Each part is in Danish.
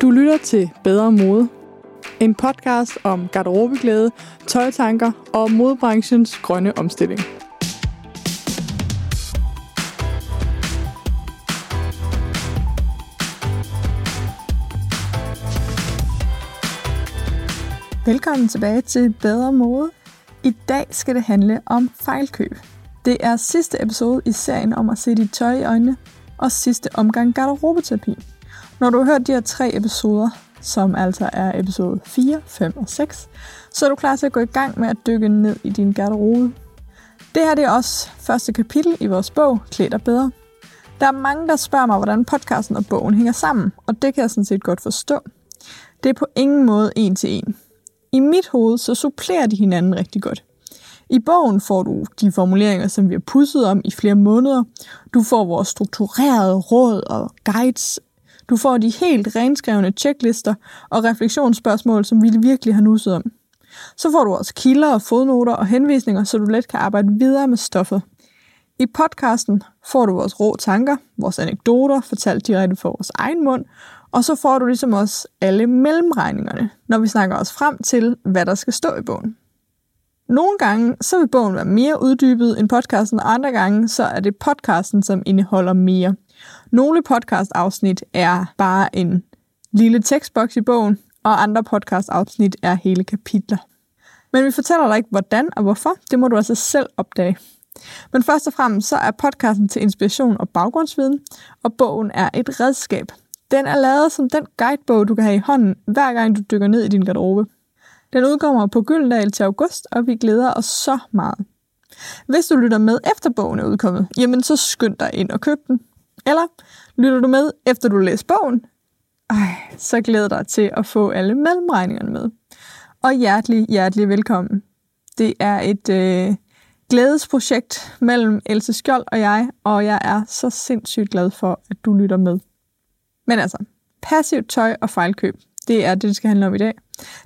Du lytter til Bedre Mode. En podcast om garderobeglæde, tøjtanker og modebranchens grønne omstilling. Velkommen tilbage til Bedre Mode. I dag skal det handle om fejlkøb. Det er sidste episode i serien om at se dit tøj i øjnene, og sidste omgang garderobeterapi. Når du har hørt de her tre episoder, som altså er episode 4, 5 og 6, så er du klar til at gå i gang med at dykke ned i din garderobe. Det her det er også første kapitel i vores bog, Klæd dig bedre. Der er mange, der spørger mig, hvordan podcasten og bogen hænger sammen, og det kan jeg sådan set godt forstå. Det er på ingen måde en til en. I mit hoved så supplerer de hinanden rigtig godt. I bogen får du de formuleringer, som vi har pudset om i flere måneder. Du får vores strukturerede råd og guides. Du får de helt renskrevne checklister og refleksionsspørgsmål, som vi virkelig har nusset om. Så får du også kilder og fodnoter og henvisninger, så du let kan arbejde videre med stoffet. I podcasten får du vores rå tanker, vores anekdoter, fortalt direkte fra vores egen mund, og så får du ligesom også alle mellemregningerne, når vi snakker os frem til, hvad der skal stå i bogen. Nogle gange så vil bogen være mere uddybet end podcasten, og andre gange så er det podcasten, som indeholder mere. Nogle podcast-afsnit er bare en lille tekstboks i bogen, og andre podcast-afsnit er hele kapitler. Men vi fortæller dig ikke, hvordan og hvorfor. Det må du altså selv opdage. Men først og fremmest så er podcasten til inspiration og baggrundsviden, og bogen er et redskab. Den er lavet som den guidebog, du kan have i hånden, hver gang du dykker ned i din garderobe. Den udkommer på Gyldendal til august, og vi glæder os så meget. Hvis du lytter med efter bogen er udkommet, jamen så skynd dig ind og køb den. Eller lytter du med efter du læser bogen, Ej, så glæder dig til at få alle mellemregningerne med. Og hjertelig, hjertelig velkommen. Det er et øh, glædesprojekt mellem Else Skjold og jeg, og jeg er så sindssygt glad for, at du lytter med. Men altså, passivt tøj og fejlkøb, det er det, det skal handle om i dag.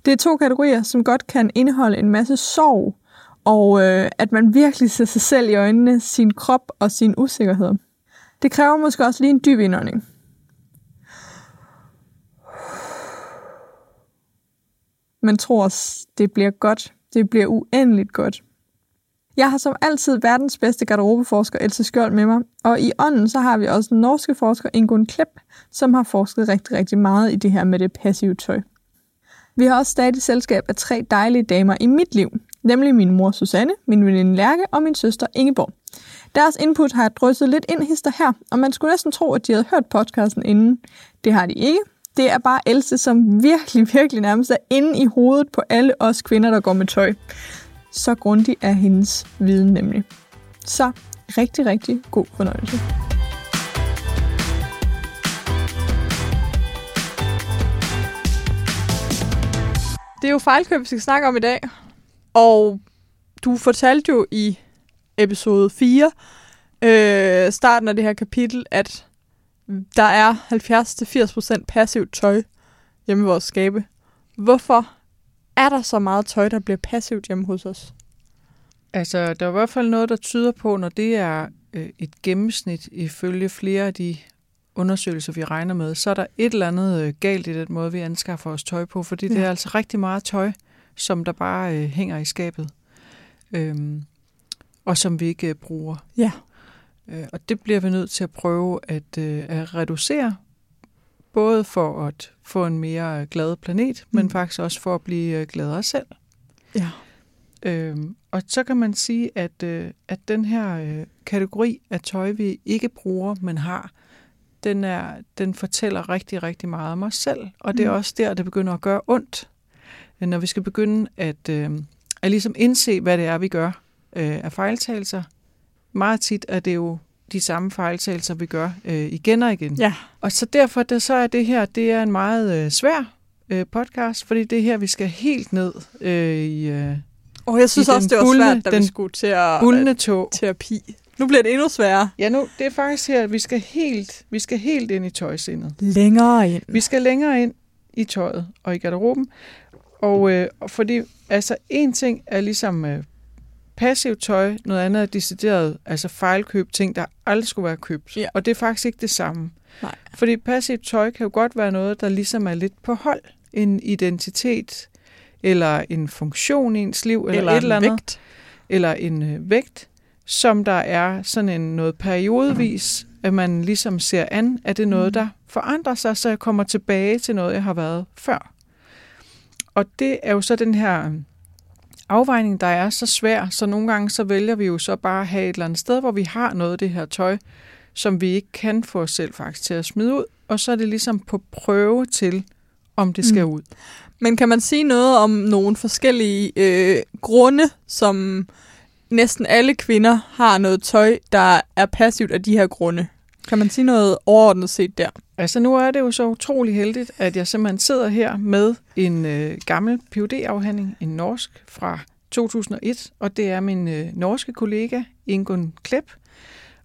Det er to kategorier, som godt kan indeholde en masse sorg, og øh, at man virkelig ser sig selv i øjnene, sin krop og sin usikkerhed. Det kræver måske også lige en dyb indånding. Men tror os, det bliver godt. Det bliver uendeligt godt. Jeg har som altid verdens bedste garderobeforsker Else Skjold med mig, og i ånden så har vi også den norske forsker Ingun Klepp, som har forsket rigtig, rigtig meget i det her med det passive tøj. Vi har også stadig selskab af tre dejlige damer i mit liv, nemlig min mor Susanne, min veninde Lærke og min søster Ingeborg. Deres input har jeg drysset lidt ind hister her, og man skulle næsten tro, at de havde hørt podcasten inden. Det har de ikke. Det er bare Else, som virkelig, virkelig nærmest er inde i hovedet på alle os kvinder, der går med tøj. Så grundig er hendes viden nemlig. Så rigtig, rigtig god fornøjelse. Det er jo fejlkøb, vi skal snakke om i dag. Og du fortalte jo i episode 4, øh, starten af det her kapitel, at der er 70-80% passivt tøj hjemme i vores skabe. Hvorfor er der så meget tøj, der bliver passivt hjemme hos os? Altså, der er i hvert fald noget, der tyder på, når det er øh, et gennemsnit ifølge flere af de undersøgelser, vi regner med, så er der et eller andet øh, galt i den måde, vi anskaffer os tøj på, fordi ja. det er altså rigtig meget tøj, som der bare øh, hænger i skabet, øhm, og som vi ikke øh, bruger. Ja. Øh, og det bliver vi nødt til at prøve at, øh, at reducere, både for at få en mere øh, glad planet, mm. men faktisk også for at blive øh, gladere selv. Ja. Øhm, og så kan man sige, at, øh, at den her øh, kategori af tøj, vi ikke bruger, men har, den, er, den fortæller rigtig, rigtig meget om os selv. Og det er mm. også der, det begynder at gøre ondt, når vi skal begynde at, øh, at ligesom indse, hvad det er, vi gør øh, af fejltagelser. Meget tit er det jo de samme fejltagelser, vi gør øh, igen og igen. Ja. Og så derfor det, så er det her det er en meget øh, svær øh, podcast, fordi det er her, vi skal helt ned øh, i... Øh, og jeg synes også, det var bullende, svært, da vi skulle til at bullende tog. terapi. Nu bliver det endnu sværere. Ja, nu, det er faktisk her, at vi skal helt, vi skal helt ind i tøjsindet. Længere ind. Vi skal længere ind i tøjet og i garderoben. Og, øh, fordi, altså, en ting er ligesom øh, passivt tøj, noget andet er decideret, altså fejlkøb, ting, der aldrig skulle være købt. Ja. Og det er faktisk ikke det samme. Nej. Fordi passivt tøj kan jo godt være noget, der ligesom er lidt på hold. En identitet, eller en funktion i ens liv, eller, Eller et eller andet. vægt. Eller en øh, vægt, som der er sådan en noget periodevis, at man ligesom ser an, at det er noget, Mm. der forandrer sig, så jeg kommer tilbage til noget, jeg har været før. Og det er jo så den her øh, afvejning, der er så svær, så nogle gange så vælger vi jo så bare at have et eller andet sted, hvor vi har noget af det her tøj, som vi ikke kan få os selv faktisk til at smide ud, og så er det ligesom på prøve til, om det skal Mm. ud. Men kan man sige noget om nogle forskellige øh, grunde, som næsten alle kvinder har noget tøj, der er passivt af de her grunde? Kan man sige noget overordnet set der? Altså nu er det jo så utrolig heldigt, at jeg simpelthen sidder her med en øh, gammel phd afhandling en norsk fra 2001, og det er min øh, norske kollega Ingun Klepp.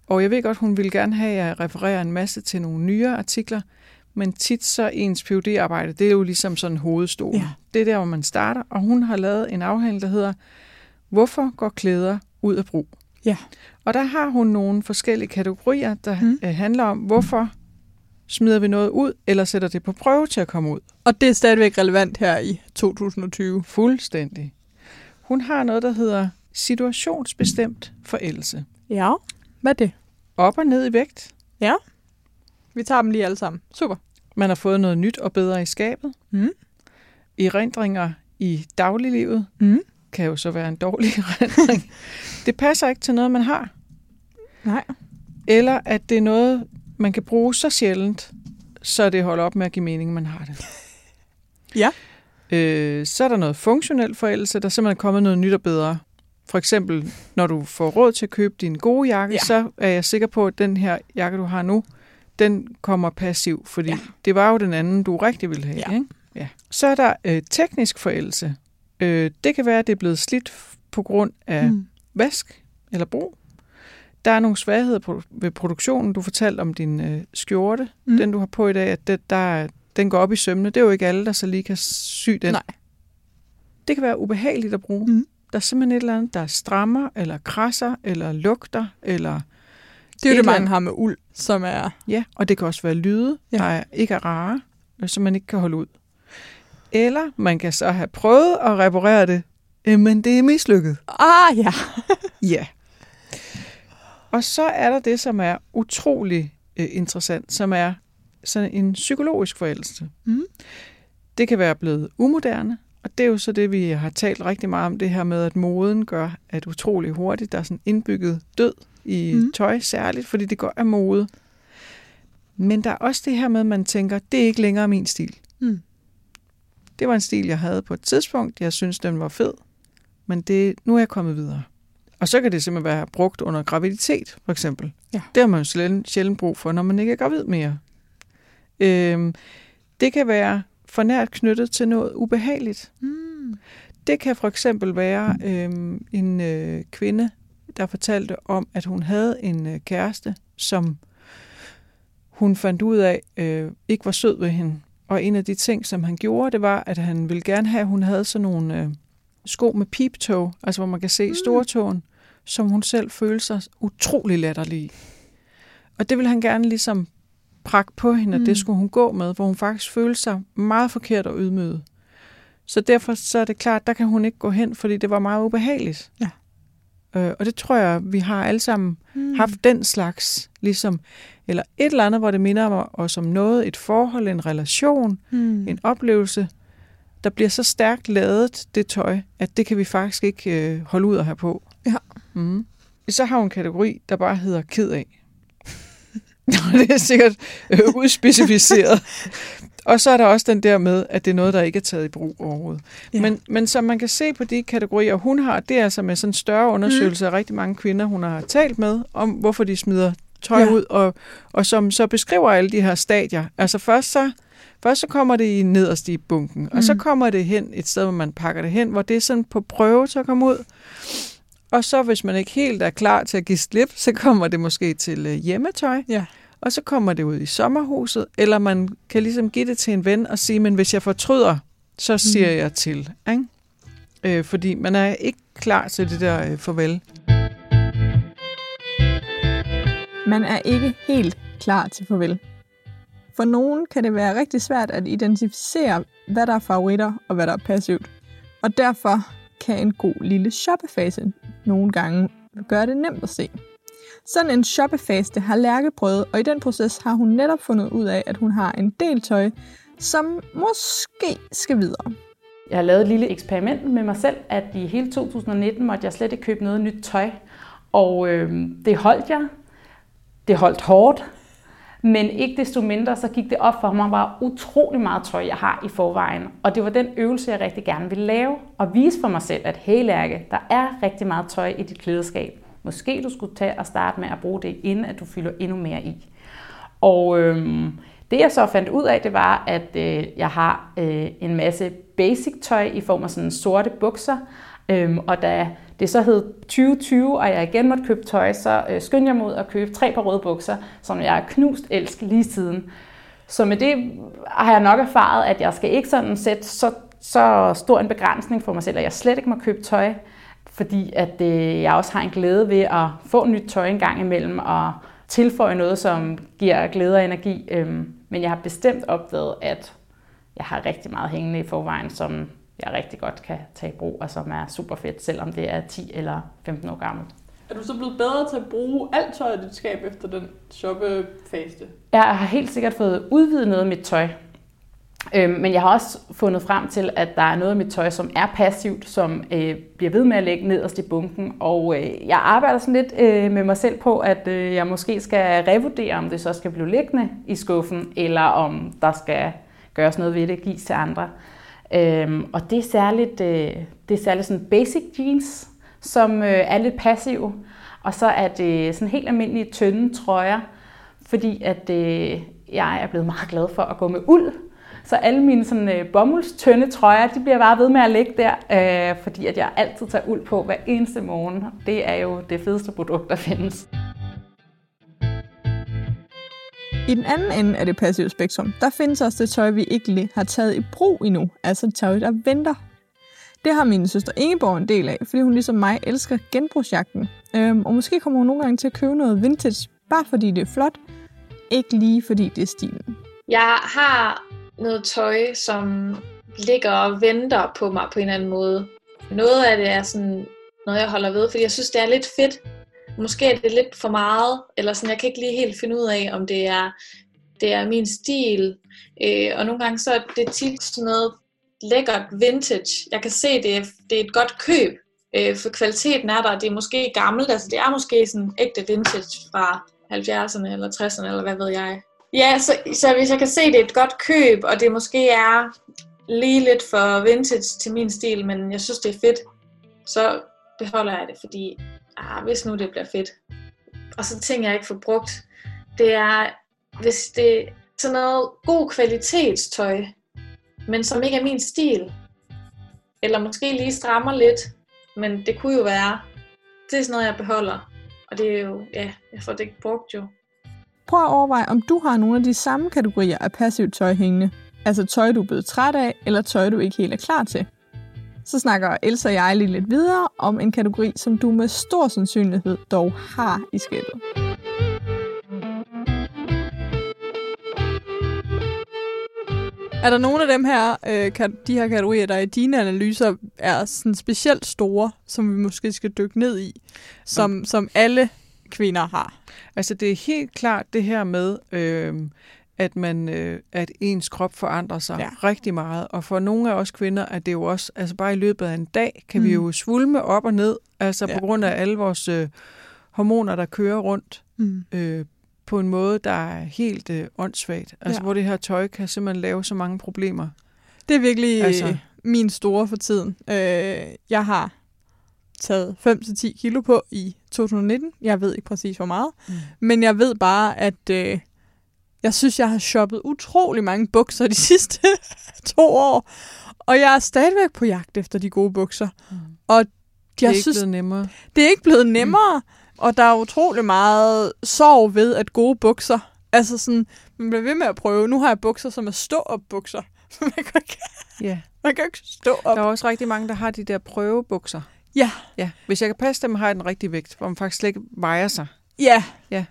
Og jeg ved godt, hun ville gerne have, at jeg refererer en masse til nogle nyere artikler, men tit så ens phd arbejde det er jo ligesom sådan hovedstolen. Ja. Det er der, hvor man starter, og hun har lavet en afhandling, der hedder Hvorfor går klæder ud af brug? Ja. Og der har hun nogle forskellige kategorier, der Mm. mm. handler om, hvorfor smider vi noget ud, eller sætter det på prøve til at komme ud. Og det er stadigvæk relevant her i 2020. Fuldstændig. Hun har noget, der hedder situationsbestemt forældelse. Ja. Hvad er det? Op og ned i vægt. Vi tager dem lige alle sammen. Super. Man har fået noget nyt og bedre i skabet. Mm. Erindringer i dagliglivet Mm. kan jo så være en dårlig erindring. det passer ikke til noget, man har. Nej. Eller at det er noget, man kan bruge så sjældent, så det holder op med at give mening, man har det. Ja. Øh, så er der noget funktionel forældelse, der er simpelthen kommet noget nyt og bedre. For eksempel, når du får råd til at købe din gode jakke, Ja. så er jeg sikker på, at den her jakke, du har nu, den kommer passiv, fordi Ja. det var jo den anden, du rigtig ville have. Ja. Ikke? Ja. Så er der øh, teknisk forældelse. Øh, det kan være, at det er blevet slidt på grund af Mm. vask eller brug. Der er nogle svagheder ved produktionen. Du fortalte om din øh, skjorte, Mm. den du har på i dag, at det, der, er- den går op i sømne. Det er jo ikke alle, der så lige kan sy den. Nej. Det kan være ubehageligt at bruge. Mm. Der er simpelthen et eller andet, der strammer, eller krasser, eller lugter, eller Det er jo Et det, mange har med uld, som er... ja, og det kan også være lyde, Ja. ja. der er, ikke er rare, øh, som man ikke kan holde ud. Eller man kan så have prøvet at reparere det, øh, men det er mislykket. Ah, ja. Ja. Og så er der det, som er utrolig øh, interessant, som er sådan en psykologisk forældelse. Mm. Det kan være blevet umoderne, og det er jo så det, vi har talt rigtig meget om, det her med, at moden gør, at utrolig hurtigt, der er sådan indbygget død i Mm. tøj særligt, fordi det går af mode. Men der er også det her med, at man tænker, det er ikke længere min stil. Mm. Det var en stil, jeg havde på et tidspunkt. Jeg synes, den var fed. Men det, nu er jeg kommet videre. Og så kan det simpelthen være brugt under graviditet, for eksempel. Ja. Det har man jo sjældent, sjældent brug for, når man ikke er gravid mere. Øhm, det kan være for nært knyttet til noget ubehageligt. Mm. Det kan for eksempel være øhm, en øh, kvinde, der fortalte om, at hun havde en øh, kæreste, som hun fandt ud af øh, ikke var sød ved hende. Og en af de ting, som han gjorde, det var, at han ville gerne have, at hun havde sådan nogle øh, sko med peeptog, altså hvor man kan se Mm. stortåen, som hun selv følte sig utrolig latterlig i. Og det ville han gerne ligesom prakke på hende, Mm. det skulle hun gå med, hvor hun faktisk følte sig meget forkert og ydmyget. Så derfor så er det klart, der kan hun ikke gå hen, fordi det var meget ubehageligt. Ja. Øh, og det tror jeg, vi har alle sammen Mm. haft den slags, ligesom, eller et eller andet, hvor det minder os om noget, et forhold, en relation, Mm. en oplevelse, der bliver så stærkt lavet, det tøj, at det kan vi faktisk ikke øh, holde ud at have på. Ja. Mm. Så har hun en kategori, der bare hedder ked af. Det er sikkert øh, udspecificeret. Og så er der også den der med, at det er noget, der ikke er taget i brug overhovedet. Ja. Men, men som man kan se på de kategorier, hun har, det er altså med sådan en større undersøgelse af rigtig mange kvinder, hun har talt med, om hvorfor de smider tøj Ja. ud, og, og som så beskriver alle de her stadier. Altså først så, først så kommer det i nederst i bunken, og så Mm. kommer det hen et sted, hvor man pakker det hen, hvor det er sådan på prøve til at komme ud. Og så hvis man ikke helt er klar til at give slip, så kommer det måske til øh, hjemmetøj. Ja. Og så kommer det ud i sommerhuset, eller man kan ligesom give det til en ven og sige, men hvis jeg fortryder, så siger Mm. jeg til. Ikke? Øh, fordi man er ikke klar til det der øh, farvel. Man er ikke helt klar til farvel. For nogen kan det være rigtig svært at identificere, hvad der er favoritter og hvad der er passivt. Og derfor kan en god lille shoppefase nogle gange gøre det nemt at se. Sådan en shoppefase har Lærke prøvet, og i den proces har hun netop fundet ud af, at hun har en del tøj, som måske skal videre. Jeg har lavet et lille eksperiment med mig selv, at i hele 2019 måtte jeg slet ikke købe noget nyt tøj. Og øh, det holdt jeg. Det holdt hårdt. Men ikke desto mindre, så gik det op for mig, hvor utrolig meget tøj, jeg har i forvejen. Og det var den øvelse, jeg rigtig gerne ville lave. Og vise for mig selv, at hey Lærke, der er rigtig meget tøj i dit klædeskab. Måske du skulle tage og starte med at bruge det, inden at du fylder endnu mere i. Og øhm, det jeg så fandt ud af, det var, at øh, jeg har øh, en masse basic tøj i form af sådan sorte bukser. Øhm, og da det så hed 2020, og jeg igen måtte købe tøj, så øh, skyndte jeg mod at købe tre par røde bukser, som jeg har knust elsk lige siden. Så med det har jeg nok erfaret, at jeg skal ikke sådan sætte så, så stor en begrænsning for mig selv, at jeg slet ikke må købe tøj, fordi at øh, jeg også har en glæde ved at få nyt tøj en gang imellem, og tilføje noget, som giver glæde og energi. Øhm, men jeg har bestemt opdaget, at jeg har rigtig meget hængende i forvejen, som jeg rigtig godt kan tage i brug, og som er super fedt, selvom det er 10 eller 15 år gammelt. Er du så blevet bedre til at bruge alt tøj i dit skab efter den shoppefase? Jeg har helt sikkert fået udvidet noget af mit tøj. Øhm, men jeg har også fundet frem til, at der er noget af mit tøj, som er passivt, som øh, bliver ved med at lægge nederst i bunken. Og øh, jeg arbejder sådan lidt øh, med mig selv på, at øh, jeg måske skal revurdere, om det så skal blive liggende i skuffen, eller om der skal gøres noget ved det, gives til andre. Øhm, og det er særligt, øh, det er særligt sådan basic jeans, som øh, er lidt passive. Og så er det sådan helt almindelige tynde trøjer, fordi at øh, jeg er blevet meget glad for at gå med uld. Så alle mine sådan, øh, bomuldstynde trøjer, de bliver bare ved med at ligge der, øh, fordi at jeg altid tager uld på hver eneste morgen. Det er jo det fedeste produkt, der findes. I den anden ende af det passive spektrum, der findes også det tøj, vi ikke har taget i brug endnu, altså tøj, der venter. Det har min søster Ingeborg en del af, fordi hun ligesom mig elsker genbrugsjagten. Øhm, og måske kommer hun nogle gange til at købe noget vintage, bare fordi det er flot, ikke lige fordi det er stilen. Jeg har noget tøj, som ligger og venter på mig på en eller anden måde. Noget af det er sådan noget, jeg holder ved, fordi jeg synes, det er lidt fedt måske er det lidt for meget, eller sådan, jeg kan ikke lige helt finde ud af, om det er, det er min stil. Øh, og nogle gange så er det tit sådan noget lækkert vintage. Jeg kan se, det er, det er et godt køb, øh, for kvaliteten er der. Det er måske gammelt, altså det er måske sådan ægte vintage fra 70'erne eller 60'erne, eller hvad ved jeg. Ja, så, så hvis jeg kan se, det er et godt køb, og det måske er lige lidt for vintage til min stil, men jeg synes, det er fedt, så beholder jeg det, fordi ah, hvis nu det bliver fedt. Og så ting, jeg ikke får brugt, det er, hvis det er sådan noget god kvalitetstøj, men som ikke er min stil. Eller måske lige strammer lidt, men det kunne jo være, det er sådan noget, jeg beholder. Og det er jo, ja, jeg får det ikke brugt jo. Prøv at overveje, om du har nogle af de samme kategorier af passivt tøj hængende. Altså tøj, du er blevet træt af, eller tøj, du ikke helt er klar til så snakker Elsa og jeg lige lidt videre om en kategori, som du med stor sandsynlighed dog har i skabet. Er der nogle af dem her, øh, de her kategorier, der i dine analyser er sådan specielt store, som vi måske skal dykke ned i, som, som alle kvinder har? Altså det er helt klart det her med, øh, at man øh, at ens krop forandrer sig ja. rigtig meget. Og for nogle af os kvinder er det jo også, altså bare i løbet af en dag, kan mm. vi jo svulme op og ned, altså ja. på grund af alle vores øh, hormoner, der kører rundt mm. øh, på en måde, der er helt øh, åndssvagt. Altså ja. hvor det her tøj kan simpelthen lave så mange problemer. Det er virkelig altså. min store for tiden. Øh, jeg har taget 5-10 kilo på i 2019. Jeg ved ikke præcis hvor meget. Mm. Men jeg ved bare, at... Øh, jeg synes, jeg har shoppet utrolig mange bukser de sidste to år. Og jeg er stadigvæk på jagt efter de gode bukser. Mm. Og det er ikke synes, blevet nemmere. Det er ikke blevet mm. nemmere. Mm. Og der er utrolig meget sorg ved, at gode bukser... Altså sådan, man bliver ved med at prøve. Nu har jeg bukser, som er stå-op bukser. man, kan ikke, Ja. man kan ikke stå op. Der er også rigtig mange, der har de der prøvebukser. Ja, Ja. Hvis jeg kan passe dem, har jeg den rigtige vægt, hvor man faktisk slet ikke vejer sig. ja. Ja.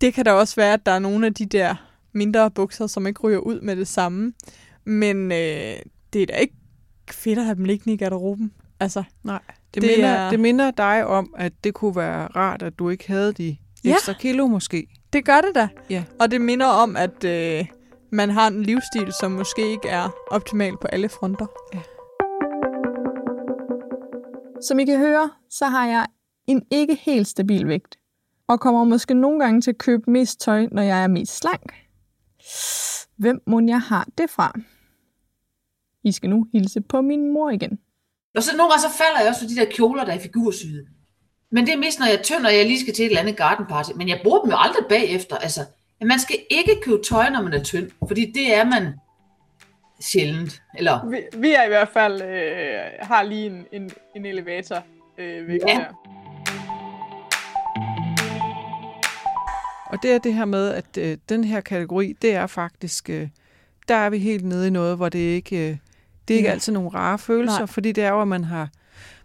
Det kan da også være, at der er nogle af de der mindre bukser, som ikke ryger ud med det samme. Men øh, det er da ikke fedt at have dem liggende i garderoben. Altså, Nej. Det, Det minder, er- det minder dig om, at det kunne være rart, at du ikke havde de Ja. ekstra kilo måske. det gør det da. Ja. Og det minder om, at øh, man har en livsstil, som måske ikke er optimal på alle fronter. Ja. Som I kan høre, så har jeg en ikke helt stabil vægt. Og kommer måske nogle gange til at købe mest tøj, når jeg er mest slank. Hvem må jeg har det fra? I skal nu hilse på min mor igen. Og så nogle gange så falder jeg også for de der kjoler, der er figursyde. Men det er mest, når jeg er tynd, og jeg lige skal til et eller andet gardenparty. Men jeg bruger dem jo aldrig bagefter. Altså, man skal ikke købe tøj, når man er tynd, fordi det er man sjældent. Eller, Vi, vi er i hvert fald øh, har lige en, en, en elevator øh, vægt Ja. her. Og det er det her med, at øh, den her kategori, det er faktisk, øh, der er vi helt nede i noget, hvor det ikke, øh, det er ikke Ja. altid nogle rare følelser, Nej. Fordi det er jo, at man har,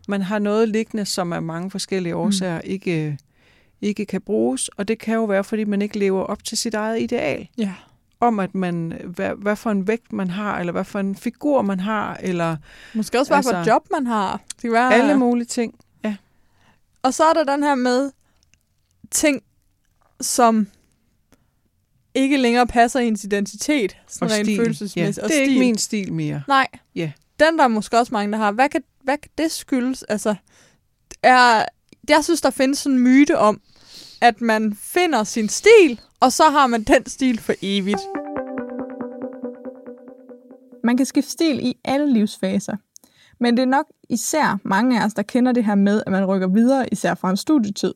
man har noget liggende, som af mange forskellige årsager mm. ikke, øh, ikke kan bruges, og det kan jo være, fordi man ikke lever op til sit eget ideal, Ja. om at man, hvad, hvad for en vægt man har, eller hvad for en figur man har, eller Måske også, hvad altså, for et job man har. Det kan være, alle mulige ting. Og så er der den her med ting, som ikke længere passer i ens identitet. Sådan Og rent stil. Ja, følelsesmæssigt. og det er stil. ikke min stil mere. Nej. Ja. Den der er måske også mange, der har. Hvad kan, hvad kan det skyldes? Altså, er, jeg synes, der findes sådan en myte om, at man finder sin stil, og så har man den stil for evigt. Man kan skifte stil i alle livsfaser. Men det er nok især mange af os, der kender det her med, at man rykker videre, især fra en studietid.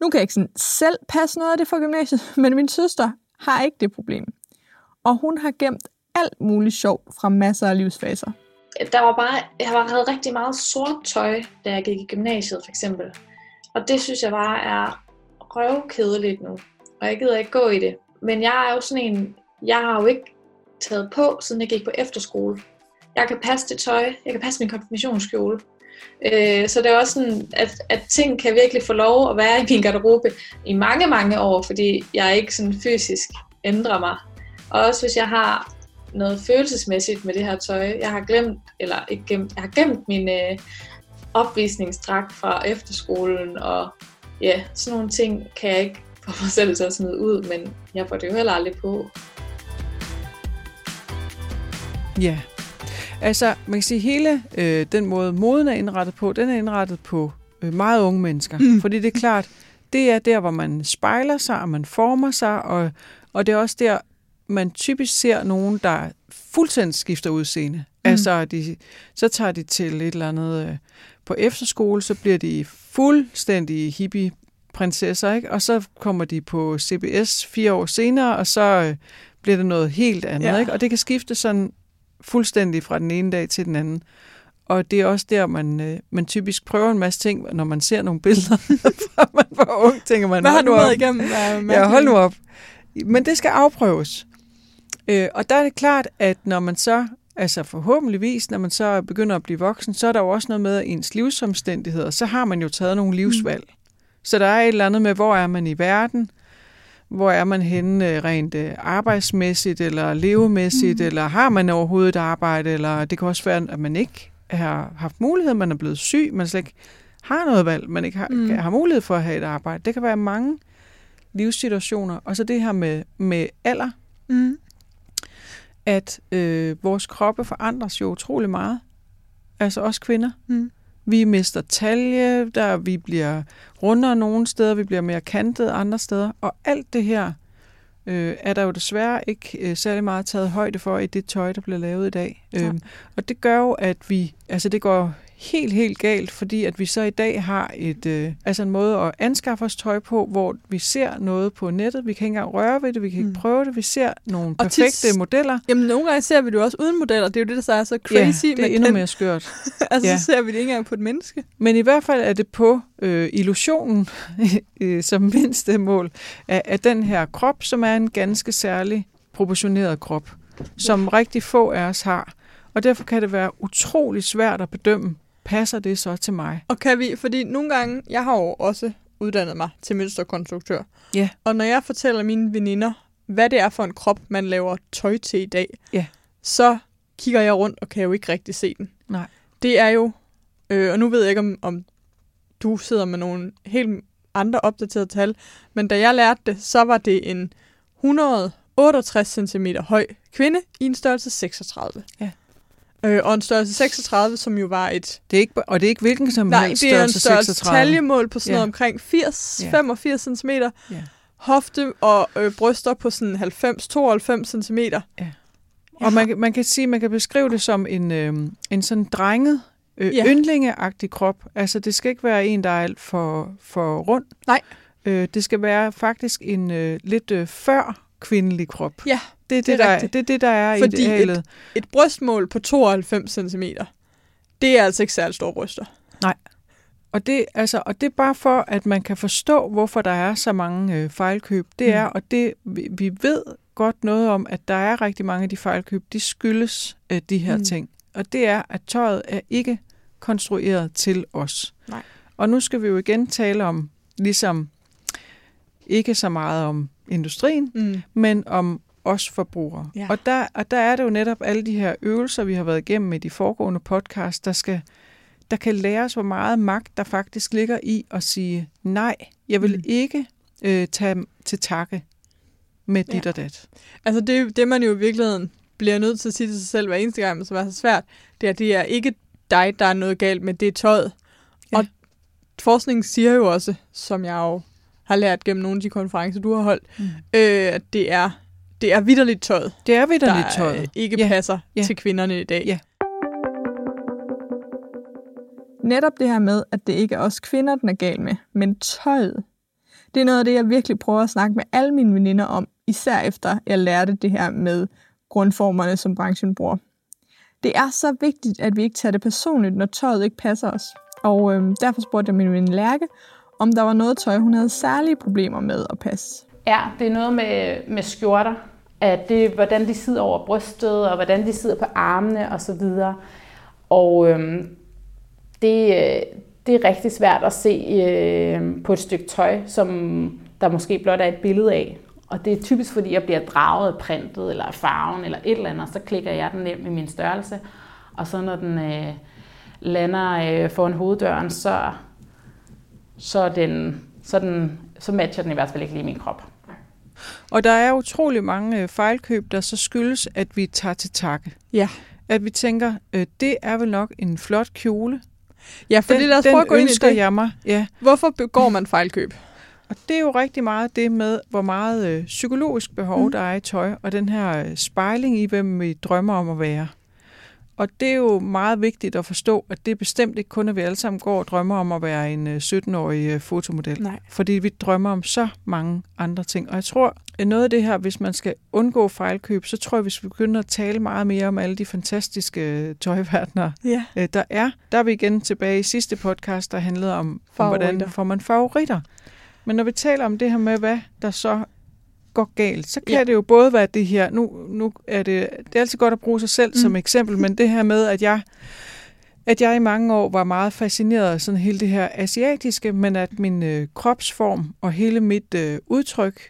Nu kan jeg ikke sådan selv passe noget af det fra gymnasiet, men min søster har ikke det problem. Og hun har gemt alt muligt sjov fra masser af livsfaser. der var bare, jeg var, havde rigtig meget sort tøj, da jeg gik i gymnasiet for eksempel. Og det synes jeg bare er røvkedeligt nu. Og jeg gider ikke gå i det. Men jeg er jo sådan en, jeg har jo ikke taget på, siden jeg gik på efterskole. Jeg kan passe det tøj, jeg kan passe min konfirmationskjole. Øh, så det er også sådan, at, at ting kan virkelig få lov at være i min garderobe i mange, mange år, fordi jeg ikke sådan fysisk ændrer mig. Og også hvis jeg har noget følelsesmæssigt med det her tøj. Jeg har glemt, eller ikke gemt, jeg har gemt min øh, opvisningsdragt fra efterskolen, og ja, sådan nogle ting kan jeg ikke få mig selv til at smide ud, men jeg får det jo heller aldrig på. Ja. Altså, man kan sige, hele øh, den måde, moden er indrettet på, den er indrettet på øh, meget unge mennesker. Mm. Fordi det er klart, det er der, hvor man spejler sig, og man former sig, og, og det er også der, man typisk ser nogen, der fuldstændig skifter udseende. Mm. Altså, de, så tager de til et eller andet øh, på efterskole, så bliver de fuldstændig hippie prinsesser, ikke? og så kommer de på CBS fire år senere, og så øh, bliver det noget helt andet. Ja. Ikke? Og det kan skifte sådan fuldstændig fra den ene dag til den anden. Og det er også der, man, øh, man typisk prøver en masse ting, når man ser nogle billeder, fra man var ung, tænker man, Hvad har du været igennem? Ja, hold nu op. Men det skal afprøves. Øh, og der er det klart, at når man så, altså forhåbentligvis, når man så begynder at blive voksen, så er der jo også noget med ens livsomstændigheder. Så har man jo taget nogle livsvalg. Mm. Så der er et eller andet med, hvor er man i verden? Hvor er man henne øh, rent øh, arbejdsmæssigt eller levemæssigt? Mm. Eller har man overhovedet et arbejde? Eller det kan også være, at man ikke har haft mulighed, man er blevet syg, man slet ikke har noget valg, man ikke har, mm. har mulighed for at have et arbejde. Det kan være mange livssituationer. Og så det her med, med alder, Mm. at øh, vores kroppe forandres jo utrolig meget. Altså også kvinder. Mm. Vi mister talje, der vi bliver rundere nogle steder, vi bliver mere kantet andre steder. Og alt det her øh, er der jo desværre ikke øh, særlig meget taget højde for i det tøj, der bliver lavet i dag. Nej. Øhm, og det gør jo, at vi, altså det går helt, helt galt, fordi at vi så i dag har et, øh, altså en måde at anskaffe os tøj på, hvor vi ser noget på nettet, vi kan ikke engang røre ved det, vi kan ikke Mm. prøve det, vi ser nogle Og perfekte modeller. Jamen, nogle gange ser vi det jo også uden modeller. Det er jo det, der så er så crazy. ja, det er endnu den. mere skørt. altså, Ja. så ser vi det ikke engang på et menneske. Men i hvert fald er det på øh, illusionen øh, som mindste mål af, af den her krop, som er en ganske særlig proportioneret krop. som rigtig få af os har. Og derfor kan det være utrolig svært at bedømme, passer det så til mig? Og kan vi, fordi nogle gange, jeg har jo også uddannet mig til mønsterkonstruktør. Ja. Og når jeg fortæller mine veninder, hvad det er for en krop, man laver tøj til i dag, Ja. så kigger jeg rundt og kan jo ikke rigtig se den. Nej. Det er jo, øh, og nu ved jeg ikke, om, om du sidder med nogle helt andre opdaterede tal, men da jeg lærte det, så var det en 168 cm høj kvinde i en størrelse 36. Ja. Øh, og en størrelse 36, som jo var et Det er ikke, og det er ikke hvilken som Nej, helst det er en størrelse størrelse 36. taljemål på sådan noget Ja. omkring 80, Ja. 85 cm. Ja. Hofte og øh, bryster på sådan 90-92 cm. Og man, man kan sige, man kan beskrive det som en, øh, en sådan drenget, øh, Ja. ja. yndlingeagtig krop. Altså, det skal ikke være en, der er alt for, for rund. Nej. Øh, det skal være faktisk en øh, lidt øh, før kvindelig krop. Ja, det er det, det er der, rigtigt. det, er det der er Fordi idealet. Et brystmål på 92 cm, det er altså ikke særlig store bryster. Og det, altså, og det er bare for, at man kan forstå, hvorfor der er så mange øh, fejlkøb. Det Mm. er, og det vi, vi ved godt noget om, at der er rigtig mange af de fejlkøb, de skyldes øh, de her Mm. mm. ting. Og det er, at tøjet er ikke konstrueret til os. Nej. Og nu skal vi jo igen tale om, ligesom ikke så meget om industrien, Mm. men om os forbrugere. Ja. Og, der, og der er det jo netop alle de her øvelser, vi har været igennem med de foregående podcast, der skal der kan lære os, hvor meget magt der faktisk ligger i at sige, nej, jeg vil Mm. ikke øh, tage til takke med dit Ja. og dat. Altså det, det, man jo i virkeligheden bliver nødt til at sige til sig selv hver eneste gang, som er så svært, det er, det er ikke dig, der er noget galt med, det er tøjet. Ja. Og forskningen siger jo også, som jeg jo har lært gennem nogle af de konferencer, du har holdt, Mm. øh, at det er, det er vidderligt tøjet, Det er ved der tøjet. øh, ikke Ja. passer Ja. til kvinderne i dag. Ja. Netop det her med, at det ikke er os kvinder, den er gal med, men tøjet. Det er noget af det, jeg virkelig prøver at snakke med alle mine veninder om, især efter jeg lærte det her med grundformerne, som branchen bruger. Det er så vigtigt, at vi ikke tager det personligt, når tøjet ikke passer os. Og øhm, derfor spurgte jeg min veninde Lærke, om der var noget tøj, hun havde særlige problemer med at passe. Ja, det er noget med, med skjorter. At det, hvordan de sidder over brystet, og hvordan de sidder på armene og så videre. Og øhm, det, øh, det er rigtig svært at se øh, på et stykke tøj, som der måske blot er et billede af. Og det er typisk, fordi jeg bliver draget af printet, eller af farven, eller et eller andet, og så klikker jeg den ind med min størrelse. Og så når den øh, lander øh, foran hoveddøren, så, så, den, så, den, så matcher den i hvert fald ikke lige min krop. Og der er utrolig mange øh, fejlkøb, der så skyldes, at vi tager til takke. Ja. At vi tænker, øh, det er vel nok en flot kjole. Ja, fordi den lad os prøve at gå ind i det. jeg mig. Ja. Hvorfor begår man fejlkøb? Og det er jo rigtig meget det med, hvor meget øh, psykologisk behov mm. der er i tøj, og den her øh, spejling i, hvem vi drømmer om at være. Og det er jo meget vigtigt at forstå, at det er bestemt ikke kun, at vi alle sammen går og drømmer om at være en øh, 17-årig øh, fotomodel. Nej. Fordi vi drømmer om så mange andre ting. Og jeg tror, at noget af det her, hvis man skal undgå fejlkøb, så tror jeg, hvis vi begynder at tale meget mere om alle de fantastiske øh, tøjverdener, Ja. øh, der er. Der er vi igen tilbage i sidste podcast, der handlede om, om hvordan får man favoritter. Men når vi taler om det her med, hvad der så går galt, så kan Ja. det jo både være det her, nu, nu er det, det er altid godt at bruge sig selv. Mm. som eksempel, men det her med, at jeg, at jeg i mange år var meget fascineret af sådan hele det her asiatiske, men at min øh, kropsform og hele mit øh, udtryk,